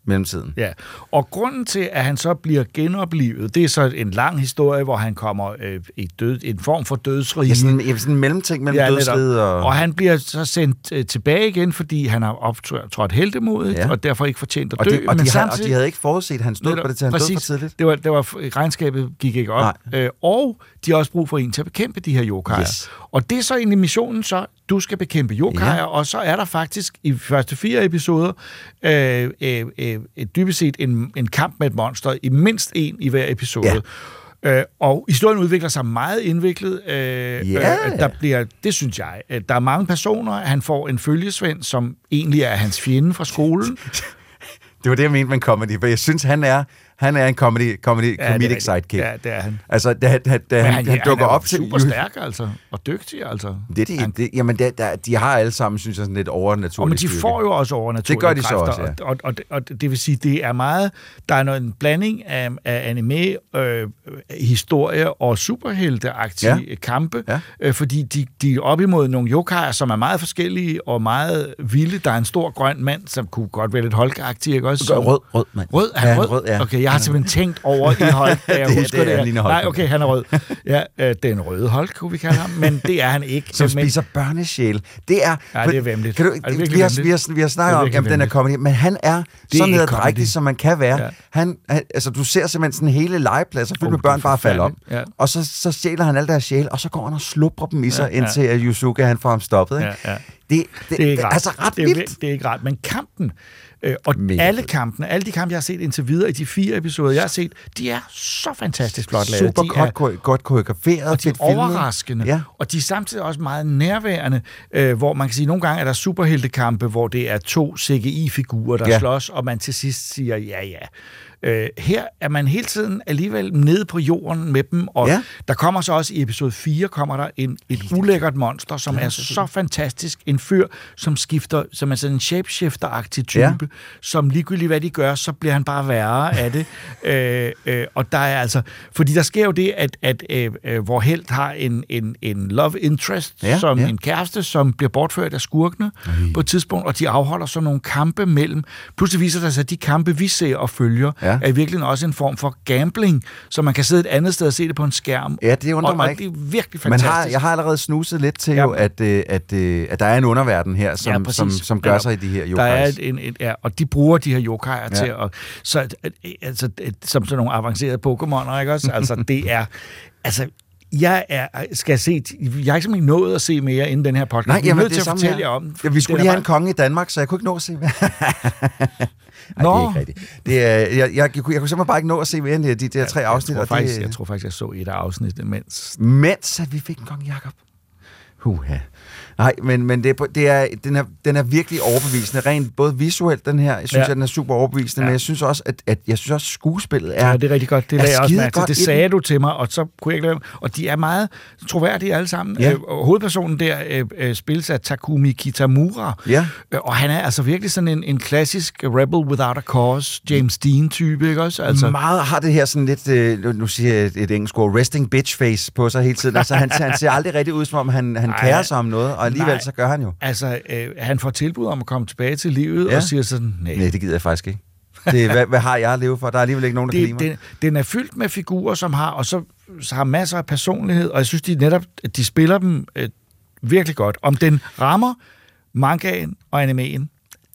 mellemtiden. Ja, og grunden til, at han så bliver genoplevet, det er så en lang historie, hvor han kommer øh, i død, en form for dødsrige. Ja, sådan, ja, sådan en mellemting mellem ja, netop. dødsriget og... og han bliver så sendt øh, tilbage igen, fordi han har optrådt heldemodigt, Ja. og derfor ikke fortjent at og, dø. de, og, men de havde, og samtidig- de havde ikke forudset, at han stod Netop, på det til, han døde for præcis. tidligt. Det var, det var, regnskabet gik ikke op. Øh, og de har også brug for en til at bekæmpe de her yokaier. Yes. Og det er så egentlig missionen så, du skal bekæmpe yokaier, Ja. og så er der faktisk i de første fire episoder øh, øh, øh, dybest set en, en kamp med et monster, i mindst en i hver episode. Ja. Øh, og historien udvikler sig meget indviklet. Øh, Ja. øh, der bliver, det synes jeg. øh, Der er mange personer. Han får en følgesvend, som egentlig er hans fjende fra skolen. Det var det, jeg mente med comedy, for jeg synes, han er, han er en comedy, comedy Ja, det comedic rigtigt. sidekick. Ja, det er han. Altså, da, da, da han, han, han, dukker er op til... super stærk, altså. Og dygtig, altså. Det, er det, det, jamen, det, der, de har alle sammen, synes jeg, sådan lidt overnaturligt. Og men de får jo også overnaturlige Det gør de så kræfter, også, ja. og, og, og, og det vil sige, det er meget, der er noget, en blanding af, af anime, øh, historie og superhelteagtige Ja. kampe, Ja. øh, fordi de, de er op imod nogle yokaier, som er meget forskellige og meget vilde. Der er en stor grøn mand, som kunne godt være lidt holkagtig, ikke også? Rød, rød, mand. Rød? Er han Ja, rød? rød, ja. Okay, jeg har simpelthen tænkt over i Hulk, da jeg Det- husker det det. er, ligner Hulk. Nej, okay, han er rød. Ja, øh, den røde Hulk, kunne vi kalde ham, men det er han ikke. Som men, spiser børnesjæl. Det er... Ja, det er væmmeligt. Kan du, Er det vi, har, vi, har, vi har Det snakket er om, jamen, den er comedy, men han er så ikke nederdrægtig, comedy. som man kan være. Ja. Han, han, altså, du ser simpelthen sådan hele legepladser fyldt Oh, med det er børn bare falde om. Ja. Og så, så stjæler han alle deres sjæl, og så går han og slupper dem i sig, Ja, indtil at Yusuke han får ham stoppet. Ikke? Ja, ja. Det, det, Det er ikke altså ret det er, vildt. vir- Det er ikke rart. Men kampen, øh, og Mega alle fed. kampene, alle de kampe, jeg har set indtil videre i de fire episoder, jeg har set, de er så fantastisk flot lavet. Super de godt, er, godt koreograferet, og de er fedt overraskende. Ja. Og de er samtidig også meget nærværende, øh, hvor man kan sige, at nogle gange er der superheltekampe, hvor det er to CGI-figurer, der ja. slås, og man til sidst siger, ja, ja. Øh, her er man hele tiden alligevel nede på jorden med dem, og Ja. der kommer så også i episode 4, kommer der en, et ulækkert monster, som er så fantastisk. En fyr, som skifter, som er sådan en shapeshifter-agtig type, Ja. som ligegyldigt hvad de gør, så bliver han bare værre af det. øh, øh, og der er altså, fordi der sker jo det, at, at øh, øh, hvor Held har en, en, en love interest, Ja, som ja. en kæreste, som bliver bortført af skurkene på et tidspunkt, og de afholder så nogle kampe mellem. Pludselig viser der sig, at de kampe, vi ser og følger, Ja. Ja. er i virkeligheden også en form for gambling, så man kan sidde et andet sted og se det på en skærm. Ja, det undrer og, mig og ikke. det er virkelig fantastisk. har, jeg har allerede snuset lidt til Ja. jo, at, øh, at, øh, at der er en underverden her, som, Ja, ja, som, som gør Netop. sig i de her Der er yokais. et, en, et, ja, og de bruger de her yokaier Ja. ja. til at... Så, altså, som sådan nogle avancerede Pokémoner, ikke også? Altså, det er... Altså, jeg er, skal se, jeg har ikke simpelthen nået at se mere inden den her podcast. Nej, Vi er jamen, nødt til er at fortælle her. jer om. Ja, vi skulle lige er have en konge i Danmark, så jeg kunne ikke nå at se mere. Ej, det er Nå. ikke rigtigt. Det er, jeg, jeg, jeg, kunne, jeg kunne simpelthen bare ikke nå at se mere end de, de der tre afsnit. Jeg tror, faktisk, det, jeg tror faktisk, jeg så et af afsnittene, mens... Mens at vi fik en konge Jakob. Huha. Nej, men, men det, er, det er, den, er, den er virkelig overbevisende. Rent både visuelt, den her, jeg synes, ja. At den er super overbevisende, ja. men jeg synes også, at, at jeg synes også, skuespillet er... Ja, det er rigtig godt. Det er lagde jeg også mærke Det sagde du til mig, og så kunne jeg ikke lade Og de er meget troværdige alle sammen. Ja. Øh, hovedpersonen der øh, øh, spilles af Takumi Kitamura. Ja. Øh, Og han er altså virkelig sådan en, en klassisk rebel without a cause, James Dean-type, ikke også? Altså, meget har det her sådan lidt, øh, nu- siger jeg et, et engelsk ord, resting bitch face på sig hele tiden. Altså, han, han ser aldrig rigtig ud, som om han, han Nej. kærer sig om noget, og alligevel Nej. så gør han jo. altså øh, han får tilbud om at komme tilbage til livet, Ja. og siger sådan, nej, Nej, det gider jeg faktisk ikke. Det, hvad, hvad har jeg at leve for? Der er alligevel ikke nogen, der kan lide det, mig. den, den er fyldt med figurer, som har, og så, så har masser af personlighed, og jeg synes, de netop, de spiller dem øh, virkelig godt. Om den rammer mangaen og animeen,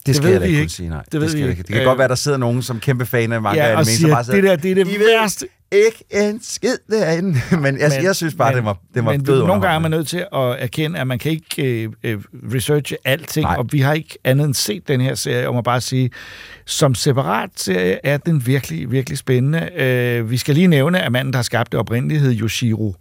Det skal ved jeg ikke kunne sige, nej. Det ved skal jeg ikke. Det kan Øh, godt være, der sidder nogen som kæmpe fan af manga ja, og anime, som siger, bare sidder, det der, det er det I værste, ikke en skid derinde. Men, altså, men jeg synes bare, men, det var, det var men død nogle gange er man nødt til at erkende, at man kan ikke øh, øh, researche alting, Nej. og vi har ikke andet end set den her serie, og må bare sige, som separat serie er den virkelig, virkelig spændende. Øh, vi skal lige nævne, at manden, der har skabt det oprindeligt, hed Yoshiro.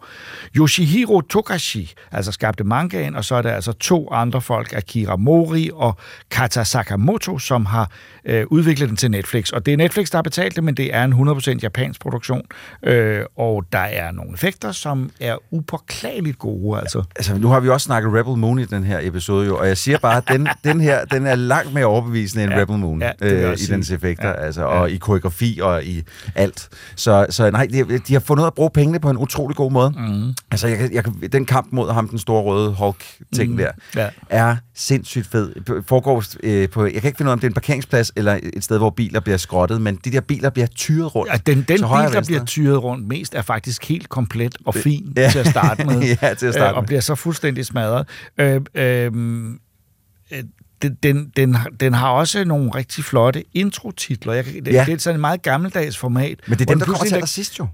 Yoshihiro Togashi, altså skabte mangaen, og så er der altså to andre folk, Akira Mori og Kata Sakamoto, som har øh, udviklet den til Netflix. Og det er Netflix, der har betalt det, men det er en 100% japansk produktion, øh, og der er nogle effekter, som er upåklageligt gode. Altså. Altså, nu har vi også snakket Rebel Moon i den her episode, jo, og jeg siger bare, at den, den her den er langt mere overbevisende end Ja, Rebel Moon ja, øh, i sige. dens effekter, Ja, altså, ja. og i koreografi og i alt. Så, så nej, de, de har fundet at bruge pengene på en utrolig god måde. Mm. Altså, jeg, jeg, den kamp mod ham, den store røde Hulk-ting Mm, der, ja. er sindssygt fed. Foregår øh, på, jeg kan ikke finde ud af, om det er en parkeringsplads eller et sted, hvor biler bliver skrottet, men de der biler bliver tyret rundt. Ja, den den bil, der bliver tyret rundt mest, er faktisk helt komplet og fin Ja. til at starte med. Ja, til at starte øh, Og med. bliver så fuldstændig smadret. Øh, øh, øh, den, den, den, har- også nogle rigtig flotte introtitler. Jeg, det, Ja. det er sådan en meget gammeldags format. Men det er dem, den der kommer til allersidst jo.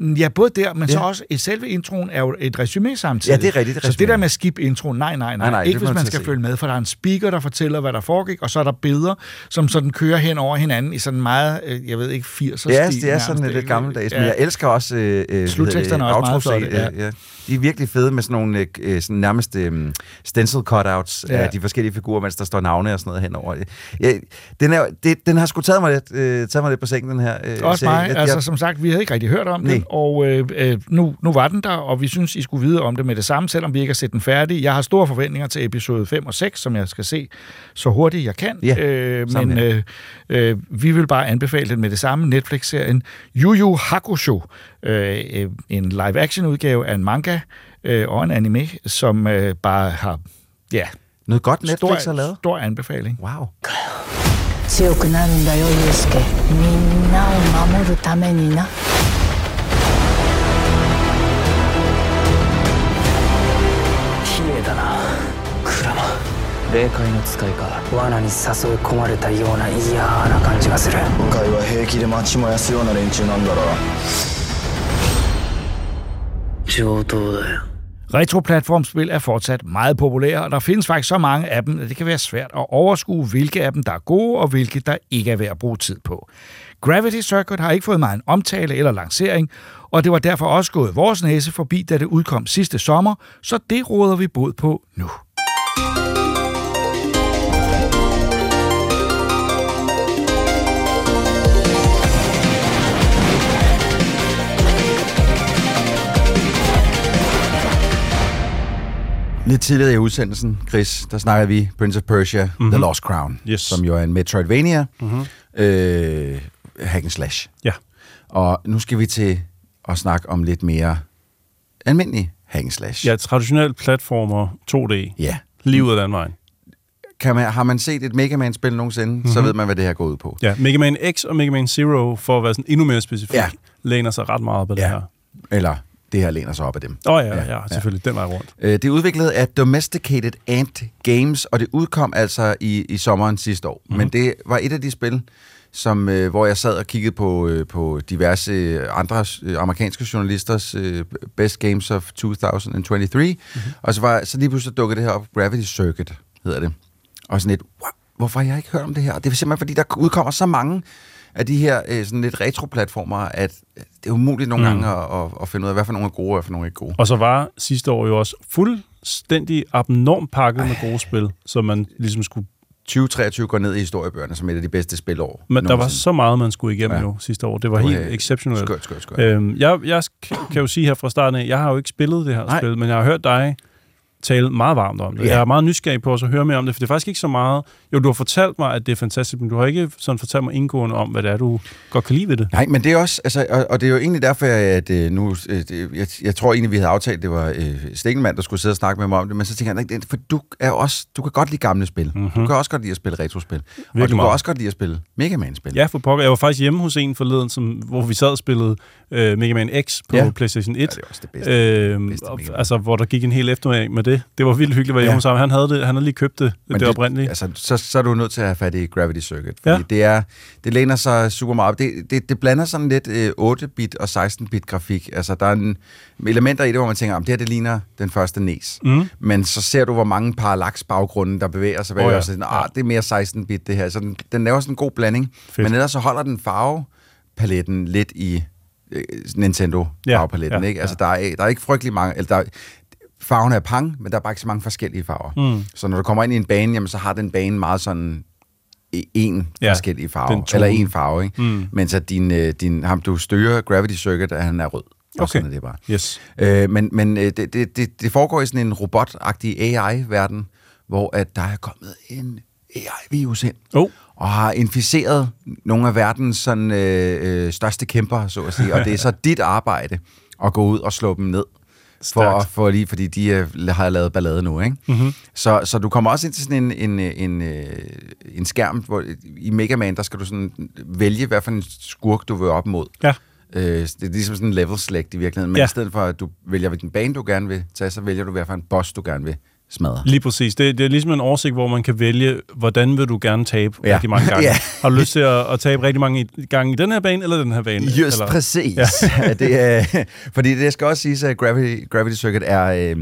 Ja, både der, men ja. så Ja. også et selve introen er jo et resume samtidig. Ja, det er rigtigt, det er så det der med at skip introen, nej, nej, nej. Nej, nej, ikke hvis man skal følge med, for der er en speaker, der fortæller, hvad der foregik, og så er der billeder, som sådan kører hen over hinanden i sådan meget, øh, jeg ved ikke, 80'er Ja, stil. det er sådan lidt gammeldags, men jeg elsker også... Øh, øh, Slutteksterne er også meget flotte, ja. ja. De er virkelig fede med sådan nogle øh, øh, sådan nærmest øh, stencil cutouts ja. Ja. af de forskellige figurer, mens der står navne og sådan noget henover. Ja, den, er, det, den har sgu taget mig lidt, øh, taget mig lidt på sengen, den her øh, Også serie. mig. Jeg- Altså, jeg- som sagt, vi havde ikke rigtig hørt om Nej. den, og øh, øh, nu, nu var den der, og vi synes, I skulle vide om det med det samme, selvom vi ikke har set den færdig. Jeg har store forventninger til episode 5 og 6, som jeg skal se så hurtigt jeg kan. Ja, øh, samme men her. øh, øh, vi vil bare anbefale den med det samme. Netflix-serien Yu Yu Hakusho, øh, øh, en live-action-udgave af en manga øh, og en anime, som øh, bare har ja, Noget godt Netflix stor, har lavet. stor anbefaling. Wow. 強くなるんだよユウスケみんなを守るためにな 霊界の使いか罠に誘い込まれたような嫌な感じがする今回は平気で街燃やすような連中なんだろ上等だよ Retro-platformspil er fortsat meget populære, og der findes faktisk så mange af dem, at det kan være svært at overskue, hvilke af dem, der er gode, og hvilke, der ikke er værd at bruge tid på. Gravity Circuit har ikke fået meget en omtale eller lancering, og det var derfor også gået vores næse forbi, da det udkom sidste sommer, så det råder vi bod på nu. Lidt tidligere i udsendelsen, Chris, der snakker vi Prince of Persia, mm-hmm. The Lost Crown, Yes. som jo er en Metroidvania, Mhm. øh, hack and slash. Ja. Og nu skal vi til at snakke om lidt mere almindelig hack and slash. Ja, traditionel platformer 2D. Ja. Lige ud af den vej. Kan man, har man set et Mega Man-spil nogensinde, mm-hmm. så Mhm. ved man, hvad det her går ud på. Ja, Mega Man X og Mega Man Zero, for at være sådan endnu mere specifik, ja. læner sig ret meget på det Ja. her. Eller det her læner sig op af dem. Åh oh, ja, ja, ja, selvfølgelig. Den vej rundt. Øh, Det er udviklet af Domesticated Ant Games, og det udkom altså i, i sommeren sidste år. Mhm. Mm-hmm. Men det var et af de spil, som, øh, hvor jeg sad og kiggede på, øh, på diverse øh, andre øh, amerikanske journalisters øh, Best Games of 2023, Mhm. mm-hmm. og så, var, så lige pludselig dukkede det her op, Gravity Circuit hedder det. Og sådan lidt, wow, hvorfor har jeg ikke hørt om det her? Det er simpelthen fordi, der udkommer så mange af de her øh, sådan lidt retro-platformer, at det er umuligt nogle Mm. gange at, at, at finde ud af, hvad for nogle er gode, og hvad for nogle er ikke gode. Og så var sidste år jo også fuldstændig abnormt pakket med gode spil, som man ligesom skulle... 2023 går ned i historiebøgerne som et af de bedste spilår. Men der var nogensinde. så meget, man skulle igennem Ja. jo sidste år. Det var var helt exceptionelt. skørt, skørt, skørt. Øhm, jeg, jeg kan jo sige her fra starten af, jeg har jo ikke spillet det her Nej. spil, men jeg har hørt dig tale meget varmt om det. Ja. Jeg er meget nysgerrig på at høre mere om det, for det er faktisk ikke så meget... Jo, du har fortalt mig, at det er fantastisk, men du har ikke sådan fortalt mig indgående om, hvad det er, du godt kan lide ved det. Nej, men det er også, altså, og, og det er jo egentlig derfor, at øh, nu, øh, det, jeg, jeg tror egentlig, vi havde aftalt, det var øh, Stikkelmann, der skulle sidde og snakke med mig om det, men så tænker jeg, "Nej, det- for du er også, du kan godt lide gamle spil. Mm-hmm. Du kan også godt lide at spille retrospil. og du. Virkelig kan meget. også godt lide at spille Mega Man-spil. Ja, for pokker. Jeg var faktisk hjemme hos en forleden, som, hvor vi sad og spillede øh, Mega Man X på Ja. PlayStation 1. Ja, det er også det bedste. Øhm, bedste og, altså, hvor der gik en hel eftermiddag med det. Det var vildt hyggeligt at være hjemme Ja. ham. Han havde, det, han havde lige købt det, det, det oprindelige. Altså, så, så er du nødt til at have fat i Gravity Circuit. Fordi Ja. det, er, det læner sig super meget op. Det, det, det blander sådan lidt øh, 8-bit og 16-bit grafik. Altså, der er en, elementer i det, hvor man tænker, om det her det ligner den første NES. Mm. Men så ser du, hvor mange parallax-baggrunde, der bevæger sig. Åh, Oh, ja. ja. sådan, ah, det er mere 16-bit, det her. Så den, den laver sådan en god blanding. Fedt. Men ellers så holder den farvepaletten lidt i øh, Nintendo farvepaletten, ja, ikke? Altså, der er, der er ikke frygtelig mange... Eller der, farverne er pang, men der er bare ikke så mange forskellige farver. Mm. Så når du kommer ind i en bane, jamen, så har den bane meget sådan e- en Ja, forskellige farve, eller en farve, ikke? Mm. Mens at din, øh, din, ham, du styrer Gravity Circuit, at han er rød. Og Okay. sådan er det bare. Yes. Øh, men men øh, det, det, det, det foregår i sådan en robotagtig AI-verden, hvor at der er kommet en AI-virus ind, oh. og har inficeret nogle af verdens sådan, øh, øh, største kæmper, så at sige. Og det er så dit arbejde at gå ud og slå dem ned. For, Stærkt. for lige, fordi de øh, har lavet ballade nu, ikke? Mhm. Så, så du kommer også ind til sådan en, en, en, øh, en skærm, hvor i Mega Man, der skal du sådan vælge, hvad for en skurk du vil op mod. Ja. Øh, det er ligesom sådan en level select i virkeligheden, men ja. i stedet for, at du vælger, hvilken bane du gerne vil tage, så vælger du, hvad for en boss du gerne vil smadre. Lige præcis. Det, det er ligesom en oversigt, hvor man kan vælge, hvordan vil du gerne tabe Ja. rigtig mange gange. Ja. Har du lyst til at, at tabe rigtig mange gange i den her bane, eller den her bane? Just eller? præcis. Ja. det er, fordi det skal også siges, at Gravity, Gravity Circuit er øh,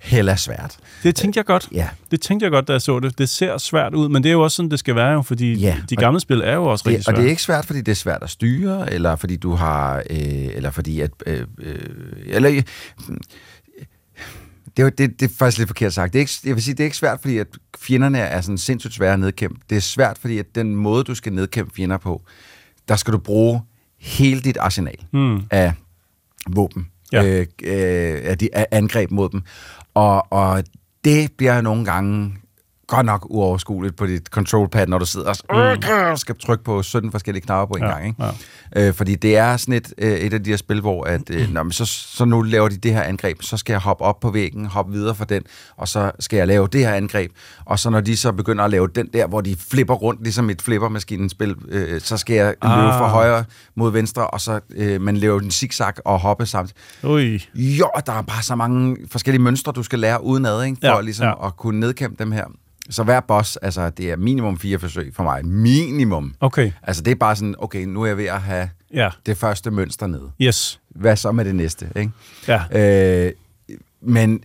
hella svært. Det tænkte jeg godt. Ja. Det tænkte jeg godt, da jeg så det. Det ser svært ud, men det er jo også sådan, det skal være, jo, fordi Ja, de gamle spil er jo også rigtig Det, svære. og det er ikke svært, fordi det er svært at styre, eller fordi du har, øh, eller fordi at, øh, øh, eller, øh, det, er det, det er faktisk lidt forkert sagt. Det er ikke, jeg vil sige, det er ikke svært, fordi at fjenderne er sådan sindssygt svære at nedkæmpe. Det er svært, fordi at den måde, du skal nedkæmpe fjender på, der skal du bruge hele dit arsenal Mm. af våben, Ja. øh, øh, af, de, af angreb mod dem. Og, og det bliver nogle gange godt nok uoverskueligt på dit control pad, når du sidder og mm. skal trykke på 17 forskellige knapper på en Ja, gang. Ikke? Øh, fordi det er sådan et, øh, et af de her spil, hvor at, øh, nå, men så, så nu laver de det her angreb, så skal jeg hoppe op på væggen, hoppe videre fra den, og så skal jeg lave det her angreb. Og så når de så begynder at lave den der, hvor de flipper rundt, ligesom et flippermaskinespil, øh, så skal jeg løbe Ah. fra højre mod venstre, og så øh, man laver en zigzag og hoppe samtidig. Ui. Jo, der er bare så mange forskellige mønstre, du skal lære udenad, ikke? For Ja, ja, ligesom ja. ja. at kunne nedkæmpe dem her. Så hver boss, altså det er minimum fire forsøg for mig. Minimum. Okay. Altså det er bare sådan, okay, nu er jeg ved at have Ja. det første mønster nede. Yes. Hvad så med det næste, ikke? Ja. Øh, men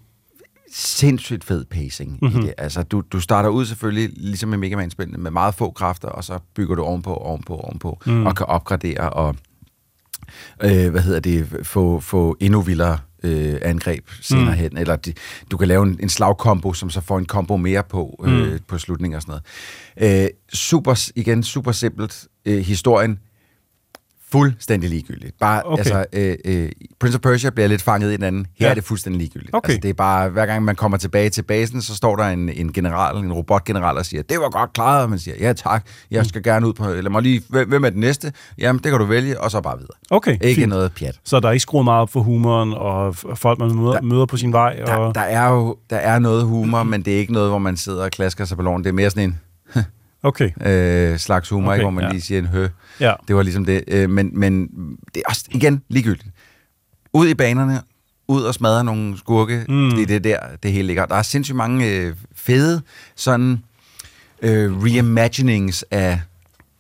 sindssygt fed pacing Mhm. mm-hmm. i det. Altså, du, du starter ud selvfølgelig, ligesom i Mega man spillene med meget få kræfter, og så bygger du ovenpå, ovenpå, ovenpå, mm. og kan opgradere og øh, hvad hedder det, få, få endnu vildere øh, angreb senere Mm. hen. Eller de, du kan lave en, en slagkombo, som så får en kombo mere på, øh, Mm. på slutningen og sådan noget. Øh, super, igen, super simpelt. Øh, historien, fuldstændig ligegyldigt. Bare, Okay. altså, øh, øh, Prince of Persia bliver lidt fanget i den anden. Her Ja. er det fuldstændig ligegyldigt. Okay. Altså, det er bare, hver gang man kommer tilbage til basen, så står der en, en general, en robotgeneral, og siger, det var godt klaret, og man siger, ja tak, jeg skal gerne ud på, eller må lige, hvem er den næste? Jamen, det kan du vælge, og så bare videre. Okay, Ikke fint. noget pjat. Så der er ikke skruet meget op for humoren, og folk, man møder, møder på sin vej. Der, Og... der er jo der er noget humor, men det er ikke noget, hvor man sidder og klasker sig på loven. Det er mere sådan en Okay. øh, slags humor, Okay, ikke, hvor man ja. lige siger en hø. Ja. Det var ligesom det. Øh, men, men det er også, igen, ligegyldigt. Ud i banerne, ud og smadre nogle skurke, Mm. det er der, det hele ligger. Der er sindssygt mange øh, fede sådan øh, reimaginings af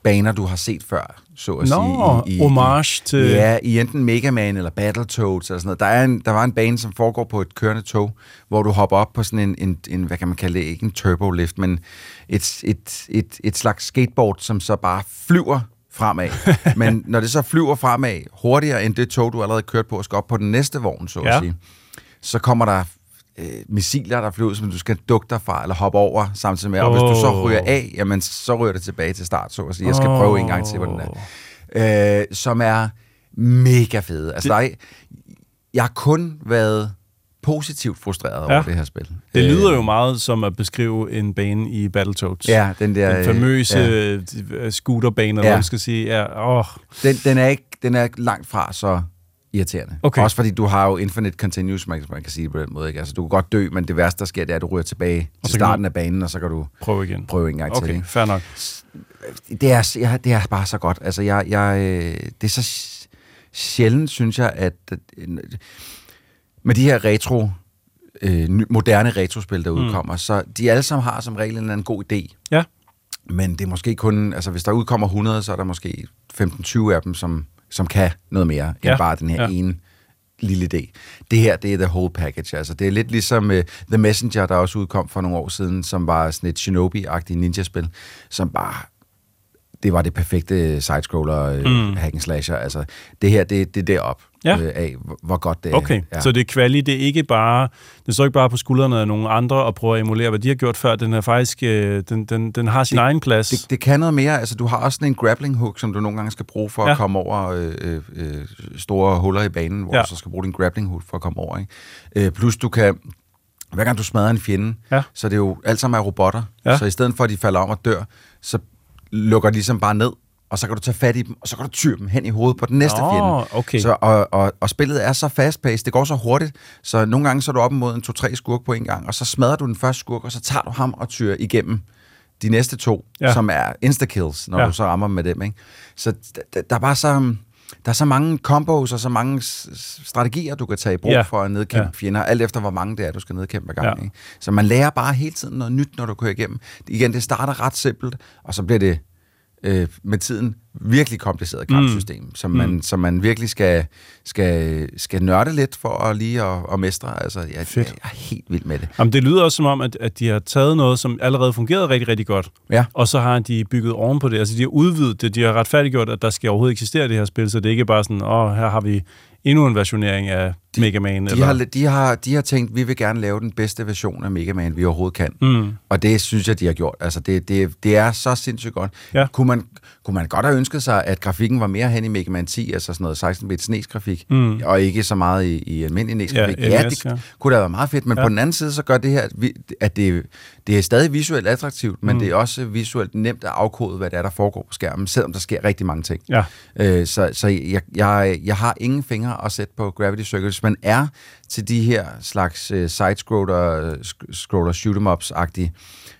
baner, du har set før, så at Nå, sige. homage til- Ja, i enten Mega Man eller Battletoads eller sådan noget. Der, er en, der var en bane, som foregår på et kørende tog, hvor du hopper op på sådan en, en, en hvad kan man kalde det, ikke en turbolift, men et, et, et, et slags skateboard, som så bare flyver fremad. men når det så flyver fremad hurtigere end det tog, du allerede kørt på, og skal op på den næste vogn, så Ja. at sige, så kommer der øh, missiler, der flyver ud, som du skal dukke dig fra, eller hoppe over samtidig med. Og hvis du så ryger af, jamen så ryger det tilbage til start, så at sige. Jeg skal prøve en gang til, hvordan det er. Øh, som er mega fede. Altså, der er, jeg har kun været positivt frustreret Ja. over det her spil. Det Øh, lyder jo meget som at beskrive en bane i Battletoads. Ja, den der, Den famøse øh, ja. scooterbane, eller Ja. hvad man skal sige. Ja, åh. Den, den, er ikke, den er langt fra så irriterende. Okay. Også fordi du har jo infinite continuous, man, man kan sige på den måde. Ikke? Altså, du kan godt dø, men det værste, der sker, det er, at du ryger tilbage til starten af banen, og så kan du prøve igen. prøve en gang Okay, til. Ikke? fair nok. Det er, jeg, det er bare så godt. Altså, jeg, jeg, øh, det er så sjældent, synes jeg, at med de her retro øh, moderne retrospil, der udkommer. Mm. Så de alle sammen har som regel en eller anden god idé. Ja. Men det er måske kun, altså hvis der udkommer 100, så er der måske 15-20 af dem, som, som kan noget mere, end Ja. bare den her Ja. ene lille idé. Det her, det er the whole package. Altså, det er lidt ligesom uh, The Messenger, der også udkom for nogle år siden, som var sådan et Shinobi-agtigt ninja-spil, som bare det var det perfekte sidescroller Mm. mm. hack and slasher. Altså, det her, det, det er derop Ja. øh, af, hvor- godt det er. Okay, ja. så det er kvali, det er ikke bare, det står ikke bare på skuldrene af nogle andre og prøver at emulere, hvad de har gjort før. Den er faktisk, øh, den, den, den har sin Det- egen plads. Det, det kan noget mere. Altså, du har også sådan en grappling hook, som du nogle gange skal bruge for ja. At komme over øh, øh, øh, store huller i banen, hvor Ja. du så skal bruge din grappling hook for at komme over. Ikke? Øh, plus du kan, hver gang du smadrer en fjende, Ja. så er det jo alt sammen er robotter. Ja. Så i stedet for, at de falder om og dør, så lukker de ligesom bare ned, og så kan du tage fat i dem, og så kan du tyre dem hen i hovedet på den næste Nå, fjende. okay. Så, og, og, og spillet er så fast-paced, det går så hurtigt, så nogle gange så er du op imod en to-tre skurk på en gang, og så smadrer du den første skurk, og så tager du ham og tyrer igennem de næste to, Ja. som er insta-kills, når Ja. du så rammer med dem. Ikke? Så d- d- der er bare så... Der er så mange combos og så mange strategier, du kan tage i brug Ja. for at nedkæmpe Ja. ja. fjender, alt efter hvor mange det er, du skal nedkæmpe ad gangen. Ja. Ikke? Så man lærer bare hele tiden noget nyt, når du kører igennem. Igen, det starter ret simpelt, og så bliver det øh, med tiden virkelig kompliceret kampsystem, mm. som, man, Mm. som man virkelig skal, skal, skal nørde lidt for at lige at, at mestre. Altså, jeg, jeg, jeg er helt vild med det. Jamen, det lyder også som om, at, at de har taget noget, som allerede fungerede rigtig, rigtig godt, Ja. og så har de bygget oven på det. Altså, de har udvidet det, de har retfærdiggjort, at der skal overhovedet eksistere det her spil, så det er ikke bare sådan, åh, her har vi endnu en versionering af de, Mega Man. De eller... har, de, har, de har tænkt, vi vil gerne lave den bedste version af Mega Man, vi overhovedet kan. Mm. Og det synes jeg, de har gjort. Altså, det, det, det er så sindssygt godt. Ja. Kunne, man, kunne man godt have ønsket sig, at grafikken var mere hen i Mega Man 10, altså sådan noget 16-bit SNES-grafik, Mm. og ikke så meget i, i almindelig NES-grafik. Ja, Ja, det ja. kunne da været meget fedt, men Ja. på den anden side, så gør det her, at det, det er stadig visuelt attraktivt, men Mm. det er også visuelt nemt at afkode, hvad det er, der foregår på skærmen, selvom der sker rigtig mange ting. Ja. Øh, så så jeg, jeg, jeg har ingen fingre at sætte på Gravity Circle. Hvis man er til de her slags øh, side-scroller, scroller shoot 'em ups-agtige,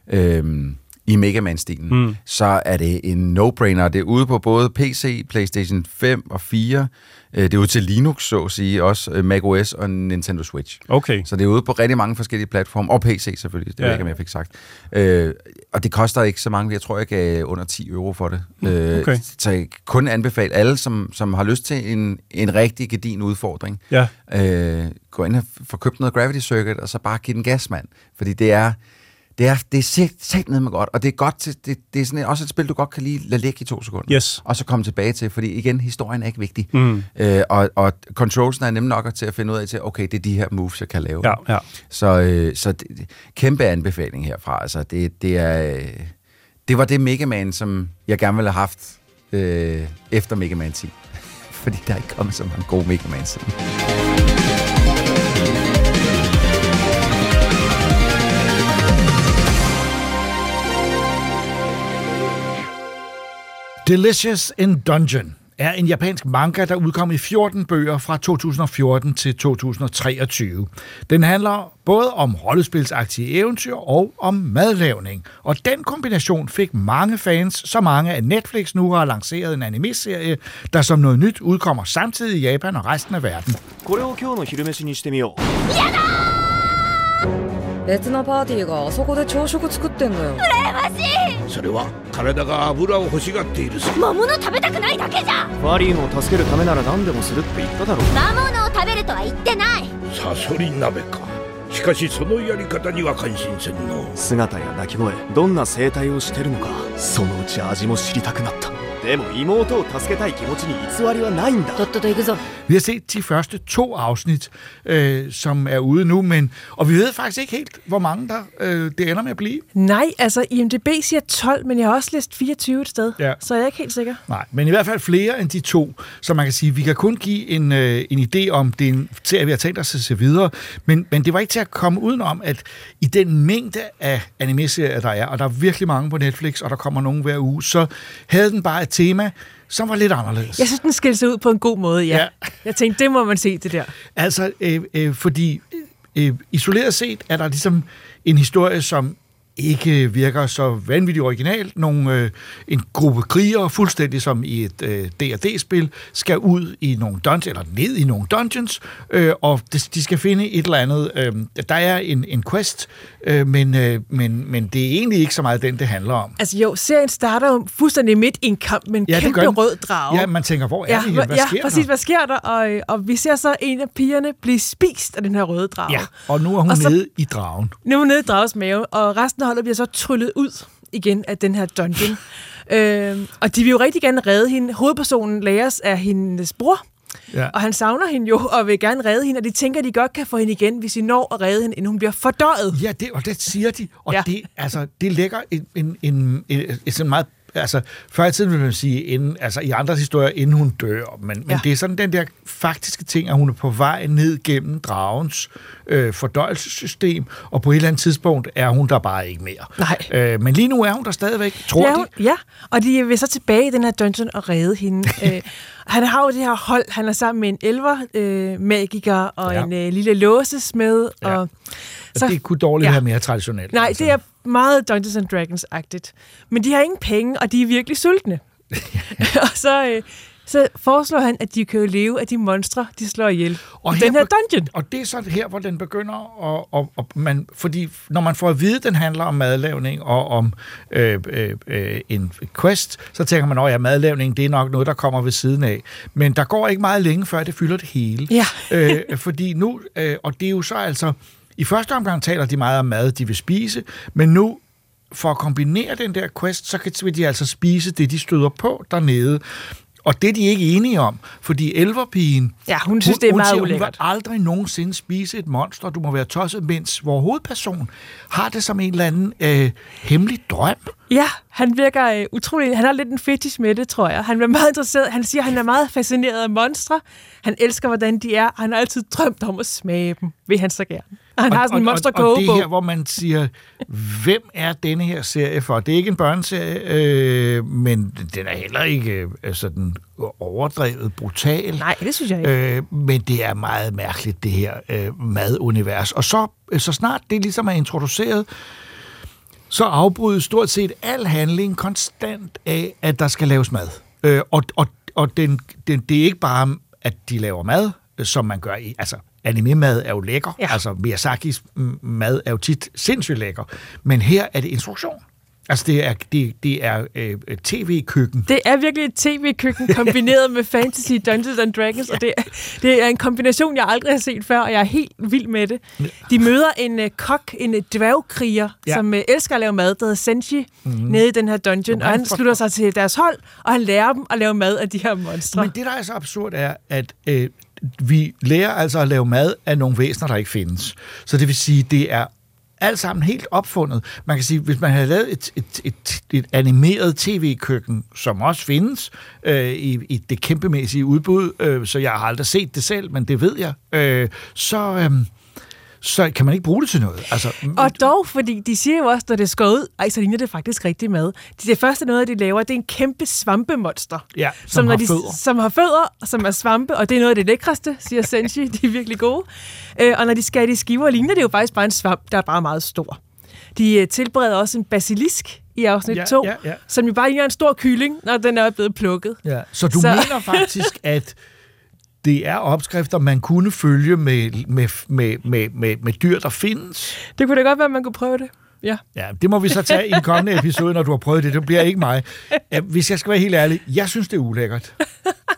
øh, i Mega Man-stilen, Mm. mm. så er det en no-brainer. Det er ude på både PC, PlayStation 5 og 4. Øh, Det er ude til Linux, så at sige, også øh, macOS og Nintendo Switch. Okay. Så det er ude på rigtig mange forskellige platforme, og PC selvfølgelig, det Ja. ved jeg ikke, om jeg fik sagt. Øh, og det koster ikke så mange, jeg tror, jeg gav under 10 euro for det. Øh, okay. Så jeg kun anbefale alle, som, som har lyst til en, en rigtig gedin udfordring, Ja. øh, gå ind og få købt noget Gravity Circuit, og så bare give den gas, mand. Fordi det er, det er, det er sæt, sæt ned med godt, og det er, godt til, det, det er sådan et, også et spil, du godt kan lige lade ligge i to sekunder. Yes. Og så komme tilbage til, fordi igen, historien er ikke vigtig. Mm. Øh, og, og controlsene er nemme nok til at finde ud af til, okay, det er de her moves, jeg kan lave. Ja, ja. Så, øh, så det, det- kæmpe anbefaling herfra. Altså, det, det, er, øh, det var det Mega Man, som jeg gerne ville have haft øh, efter Mega Man 10. Fordi der er ikke kommet så mange gode Mega Man siden. Delicious in Dungeon er en japansk manga, der udkom i 14 bøger fra 2014 til 2023. Den handler både om rollespilsaktige eventyr og om madlavning. Og den kombination fik mange fans, så mange at Netflix nu har lanceret en anime-serie, der som noget nyt udkommer samtidig i Japan og resten af verden. これを今日の昼飯にしてみよう 別のパーティーがあそこで朝食作ってんだよ。羨ましい。それは体が油を欲しがっている魔物食べたくないだけじゃ。ファリーンを助けるためなら何でもするって言っただろ魔物を食べるとは言ってない。サソリ鍋か。しかしそのやり方には感心せんの。姿や鳴き声どんな生態をしてるのかそのうち味も知りたくなったでも妹を助けたい気持ちに偽りはないんだとっとと行くぞ Vi har set de første to afsnit, øh, som er ude nu, men og vi ved faktisk ikke helt, hvor mange der øh, det ender med at blive. Nej, altså IMDB siger 12, men jeg har også læst 24 et sted, Ja. så jeg er ikke helt sikker. Nej, men i hvert fald flere end de to, så man kan sige, vi kan kun give en, øh, en idé om, det er en serie, vi har tænkt os at se videre, men, men det var ikke til at komme udenom, at i den mængde af anime-serier, der er, og der er virkelig mange på Netflix, og der kommer nogen hver uge, så havde den bare et tema, som var lidt anderledes. Jeg synes, den skilte sig ud på en god måde, ja. Ja. Jeg tænkte, det må man se, det der. Altså, øh, øh, fordi øh, isoleret set er der ligesom en historie, som ikke virker så vanvittigt originalt. Nogle, øh, en gruppe krigere, fuldstændig som i et øh, D&D-spil, skal ud i nogle dungeons, eller ned i nogle dungeons, øh, og de skal finde et eller andet. Øh, der er en, en quest, øh, men, øh, men, men det er egentlig ikke så meget den, det handler om. Altså jo, serien starter jo fuldstændig midt i en kamp med en Ja, kæmpe rød drage. Ja, man tænker, hvor er ja, det her? Hvad ja, sker præcis, der? hvad sker der? Og, øh, og vi ser så en af pigerne blive spist af den her røde drage. Ja, og nu er hun Og så- nede i dragen. Nu er hun nede i dragens mave, og resten holdet bliver så tryllet ud igen af den her dungeon. øh, og de vil jo rigtig gerne redde hende. Hovedpersonen læres af hendes bror, Ja. og han savner hende jo, og vil gerne redde hende, og de tænker, at de godt kan få hende igen, hvis de når at redde hende, inden hun bliver fordøjet. Ja, det, og det siger de. Og Ja. det, altså, det lægger en, en, en, en, en sådan meget... Altså, før i tiden vil man sige, inden, altså i andres historier, inden hun dør. Men, men Ja. det er sådan den der faktiske ting, at hun er på vej ned gennem dragens øh, fordøjelsessystem, og på et eller andet tidspunkt er hun der bare ikke mere. Nej. Øh, men lige nu er hun der stadigvæk, tror ja, de. Ja, og de vil så tilbage i den her dungeon og redde hende. øh, han har jo det her hold, han er sammen med en elver øh, magiker og Ja. en øh, lille låsesmed. Ja. Og, Så, det kunne dårligt ja. være mere traditionelt. Nej, det er meget Dungeons and Dragons-agtigt. Men de har ingen penge, og de er virkelig sultne. og så, øh, så foreslår han, at de kan jo leve af de monstre, de slår ihjel. Og den her dungeon. Og det er så her, hvor den begynder, og, og, og man, fordi når man får at vide, at den handler om madlavning og om øh, øh, øh, en quest, så tænker man, at ja, madlavning, det er nok noget, der kommer ved siden af. Men der går ikke meget længe, før det fylder det hele. Ja. øh, fordi nu, øh, og det er jo så altså, i første omgang taler de meget om mad, de vil spise, men nu for at kombinere den der quest, så kan de altså spise det, de støder på dernede. Og det er de ikke enige om, fordi elverpigen... Ja, hun synes, det er hun meget siger, Hun ulækkert. vil aldrig nogensinde spise et monster, du må være tosset, mens vores hovedperson har det som en eller anden øh, hemmelig drøm. Ja, han virker øh, utrolig... Han har lidt en fetish med det, tror jeg. Han er meget interesseret. Han siger, at han er meget fascineret af monstre. Han elsker, hvordan de er. Han har altid drømt om at smage dem, vil han så gerne. Og han har sådan en monster og, og det kogebog. her, hvor man siger, hvem er denne her serie for? Det er ikke en børneserie, øh, men den er heller ikke øh, sådan overdrevet brutal. Nej, det synes jeg ikke. Øh, men det er meget mærkeligt, det her øh, madunivers. Og så, øh, så snart det ligesom er introduceret, så afbrydes stort set al handling konstant af, at der skal laves mad. Øh, og og, og den, den, det er ikke bare, at de laver mad, øh, som man gør i... Altså, anime-mad er jo lækker. Ja. Altså, Miyazakis mad er jo tit sindssygt lækker. Men her er det instruktion. Altså, det er, det, det er øh, tv-køkken. Det er virkelig et tv-køkken kombineret med fantasy Dungeons and Dragons, og det er, det er en kombination, jeg aldrig har set før, og jeg er helt vild med det. De møder en uh, kok, en uh, dværgkriger, Ja. ja. som uh, elsker at lave mad, der hedder Senshi, Mhm. mm-hmm. nede i den her dungeon, og han slutter sig til deres hold, og han lærer dem at lave mad af de her monstre. Men det, der er så absurd, er, at øh, vi lærer altså at lave mad af nogle væsener, der ikke findes. Så det vil sige, det er alt sammen helt opfundet. Man kan sige, hvis man havde lavet et, et, et, et animeret tv-køkken, som også findes øh, i, i det kæmpemæssige udbud, øh, så jeg har aldrig set det selv, men det ved jeg, øh, så, øh, så kan man ikke bruge det til noget. Altså, Og dog, fordi de siger jo også, når det skåret ud, ej, så ligner det faktisk rigtig mad. Det, det første noget, de laver, det er en kæmpe svampemonster. Ja, som når har de, fødder. Som har fødder, som er svampe, og det er noget af det lækreste, siger Senshi. De er virkelig gode. Øh, og når de det i skiver, ligner det jo faktisk bare en svamp, der er bare meget stor. De øh, tilbereder også en basilisk i afsnit Ja, 2, ja, ja. som jo bare ligner en stor kylling, når den er blevet plukket. Ja, så du så... mener faktisk, at det er opskrifter, man kunne følge med, med, med, med, med, med dyr, der findes? Det kunne da godt være, at man kunne prøve det. Ja. Ja, det må vi så tage i en kommende episode, når du har prøvet det. Det bliver ikke mig. Hvis jeg skal være helt ærlig, jeg synes, det er ulækkert.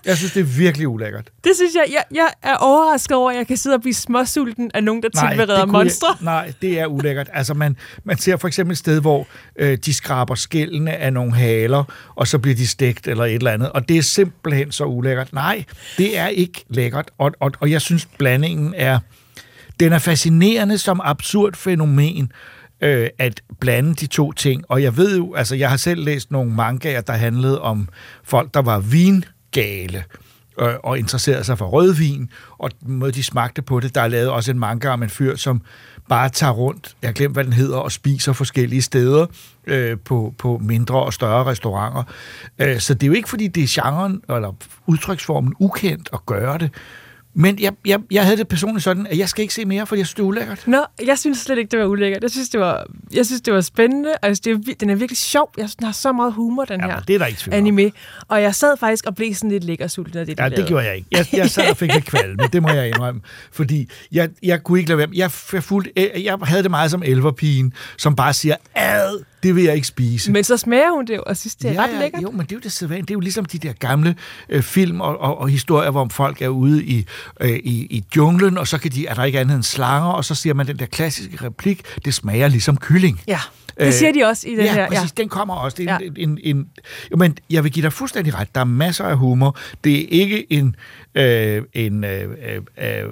Jeg synes, det er virkelig ulækkert. Det synes jeg, jeg, jeg er overrasket over, at jeg kan sidde og blive småsulten af nogen, der tilbereder kunne monstre. Jeg, nej, det er ulækkert. Altså, man, man ser for eksempel et sted, hvor øh, de skraber skældene af nogle haler, og så bliver de stegt eller et eller andet. Og det er simpelthen så ulækkert. Nej, det er ikke lækkert. Og, og, og jeg synes, blandingen er... Den er fascinerende som absurd fænomen, øh, at blande de to ting. Og jeg ved jo, altså jeg har selv læst nogle mangaer, der handlede om folk, der var vingale øh, og interesserede sig for rødvin, og den måde, de smagte på det. Der er lavet også en manga om en fyr, som bare tager rundt, jeg har glemt, hvad den hedder, og spiser forskellige steder øh, på, på mindre og større restauranter. Øh, så det er jo ikke, fordi det er genren eller udtryksformen ukendt at gøre det, men jeg, jeg, jeg havde det personligt sådan, at jeg skal ikke se mere, for jeg synes, det er ulækkert. Nå, jeg synes slet ikke, det var ulækkert. Jeg synes, det var, jeg synes, det var spændende. Altså, det er, den er virkelig sjov. Jeg synes, den har så meget humor, den Ja, her det er der ikke tvivl om. anime. Og jeg sad faktisk og blev sådan lidt lækker sulten af det, de Ja, det lavede. gjorde jeg ikke. Jeg, jeg sad og fik lidt kvalme, det må jeg indrømme. Fordi jeg, jeg kunne ikke lade være. Jeg, jeg, fulgte, jeg havde det meget som elverpigen, som bare siger, ad, det vil jeg ikke spise. Men så smager hun det jo, og synes, det er ja, ret lækkert. Jo, men det er jo det sædvanlige. Det er jo ligesom de der gamle øh, film og, og, og historier, hvor folk er ude i, øh, i, i junglen, og så kan de, er der ikke andet end slanger, og så siger man den der klassiske replik, det smager ligesom kylling. Ja, det siger de også i den Øh, ja, her. Præcis, den kommer også. Det er en, en, en, jo, men jeg vil give dig fuldstændig ret. Der er masser af humor. Det er ikke en, øh, en øh, øh, øh,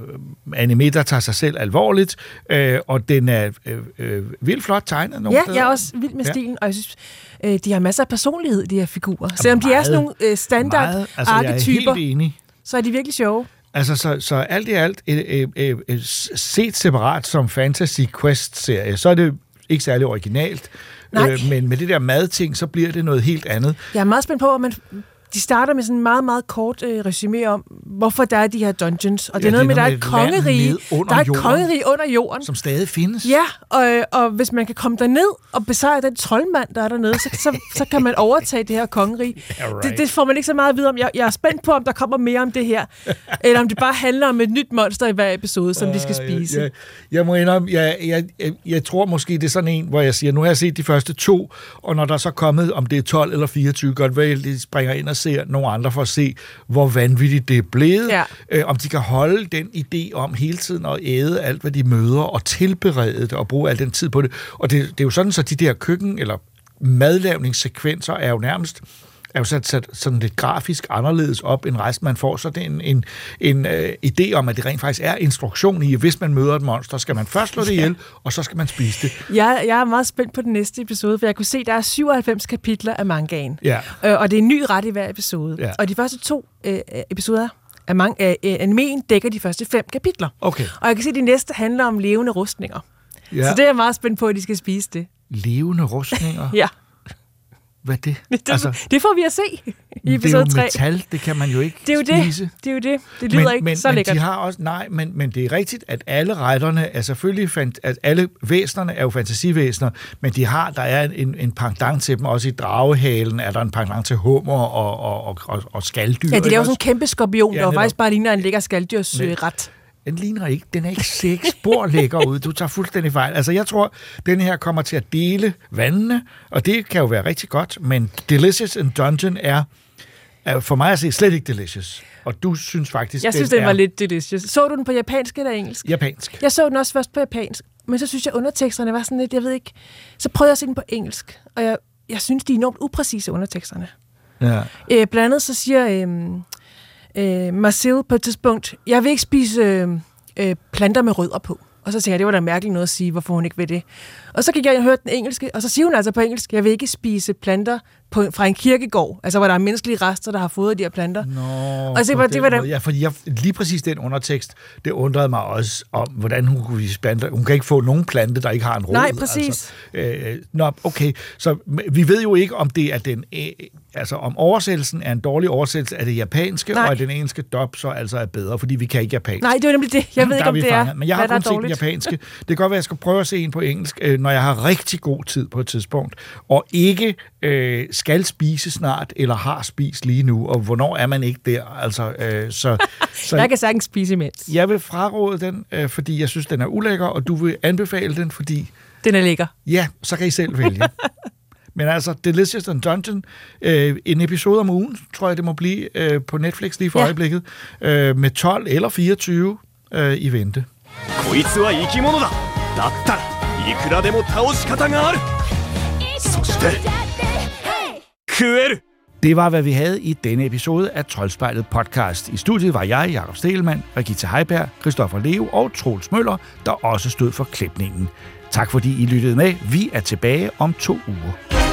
anime, der tager sig selv alvorligt, øh, og den er øh, øh, vildt flot tegnet. Nogle Ja, steder. jeg er også vild med Ja. stilen, og jeg synes, øh, de har masser af personlighed, de her figurer. Selvom de er meget, sådan nogle øh, standard meget. Altså, jeg er arketyper, helt enig. så er de virkelig sjove. Altså, så, så alt i alt, øh, øh, øh, øh, set separat som Fantasy Quest-serie, så er det ikke særlig originalt. Nej. Øh, men med det der madting, så bliver det noget helt andet. Jeg er meget spændt på, at man, de starter med sådan en meget, meget kort øh, resume om, hvorfor der er de her dungeons. Og det Ja, er noget med, er der er et noget kongerige. Der er et jorden. kongerige under jorden. Som stadig findes. Ja, og, og hvis man kan komme derned og besejre den troldmand, der er dernede, så, så, så kan man overtage det her kongerige. Yeah, right. det, det får man ikke så meget at vide om. Jeg, jeg er spændt på, om der kommer mere om det her. eller om det bare handler om et nyt monster i hver episode, som de skal spise. Jeg, jeg må indrømme, jeg, jeg, jeg, jeg tror måske, det er sådan en, hvor jeg siger, nu har jeg set de første to, og når der er så kommet, om det er 12 eller 24, godt vel, de springer ind og ser nogle andre for at se, hvor vanvittigt det er blevet. Ja. Øh, om de kan holde den idé om hele tiden at æde alt, hvad de møder, og tilberede det, og bruge al den tid på det. Og det, det er jo sådan, så de der køkken- eller madlavningssekvenser er jo nærmest er jo sat, sat sådan lidt grafisk anderledes op end resten, man får. Så det er en, en, en øh, idé om, at det rent faktisk er instruktion i, at hvis man møder et monster, skal man først slå det ihjel, og så skal man spise det. Jeg, jeg er meget spændt på den næste episode, for jeg kunne se, at der er 97 kapitler af mangaen. Ja. Øh, og det er en ny ret i hver episode. Ja. Og de første to øh, episoder af man, øh, øh, animeen dækker de første fem kapitler. Okay. Og jeg kan se, at de næste handler om levende rustninger. Ja. Så det er jeg meget spændt på, at de skal spise det. Levende rustninger? Ja, Hvad er det? det, altså, det får vi at se i det er episode jo 3. metal, det kan man jo ikke Det er jo det. spise. Det er jo det. Det lyder men, ikke men, så men lækkert. de har også, nej, men, men det er rigtigt, at alle retterne er selvfølgelig, fant, at alle væsnerne er jo fantasivæsener, men de har, der er en, en pendant til dem, også i dragehalen er der en pendant til hummer og, og, og, og, og skalddyr. Ja, de ikke laver sådan en kæmpe skorpion, Ja, der faktisk bare ligner en lækker skalddyrsret. Den ligner ikke, den er ikke seks spor lækker ud. Du tager fuldstændig fejl. Altså, jeg tror, den her kommer til at dele vandene, og det kan jo være rigtig godt, men Delicious in Dungeon er, er for mig at se slet ikke delicious. Og du synes faktisk, Jeg synes, den er var lidt delicious. Så du den på japansk eller engelsk? japansk. Jeg så den også først på japansk, men så synes jeg, underteksterne var sådan lidt, jeg ved ikke... Så prøvede jeg at se den på engelsk, og jeg, jeg synes, de er enormt upræcise, underteksterne. Ja. Øh, blandt andet så siger øh, øh, Marcel på et tidspunkt, jeg vil ikke spise øh, øh, planter med rødder på. Og så tænkte jeg, det var da mærkeligt noget at sige, hvorfor hun ikke vil det. Og så gik jeg og hørte den engelske, og så siger hun altså på engelsk, jeg vil ikke spise planter på, fra en kirkegård, altså hvor der er menneskelige rester, der har fået de her planter. Nå, og så var, det var måde. Ja, fordi jeg, lige præcis den undertekst, det undrede mig også om, hvordan hun kunne vise planter. Hun kan ikke få nogen plante, der ikke har en rod. Nej, præcis. Altså, øh, nå, okay. Så vi ved jo ikke, om det er den... Øh, altså, om oversættelsen er en dårlig oversættelse af det japanske, Nej. og at den engelske dub så altså er bedre, fordi vi kan ikke japansk. nej, det var nemlig det. Jeg ved Der ikke, om det er, fanget. Men jeg har der kun er set den japanske. Det kan godt være, at jeg skal prøve at se en på engelsk, øh, når jeg har rigtig god tid på et tidspunkt, og ikke øh, skal spise snart, eller har spist lige nu, og hvornår er man ikke der? Altså, øh, så, så Jeg kan sagtens spise imens. jeg vil fraråde den, øh, fordi jeg synes, den er ulækker, og du vil anbefale den, fordi Den er lækker. ja, så kan I selv vælge. Men altså, Delicious and Dungeon, øh, en episode om ugen, tror jeg, det må blive øh, på Netflix lige for Ja. ja. øjeblikket, øh, med 12 eller 24 øh, i vente. こいつは生き物だだったらいくらでも倒し方があるそして kører! Det var, hvad vi havde i denne episode af Troldspejlet podcast. I studiet var jeg, Jakob Stelmann, Regita Heiberg, Christoffer Leo og Troels Møller, der også stod for klipningen. Tak fordi I lyttede med. Vi er tilbage om to uger.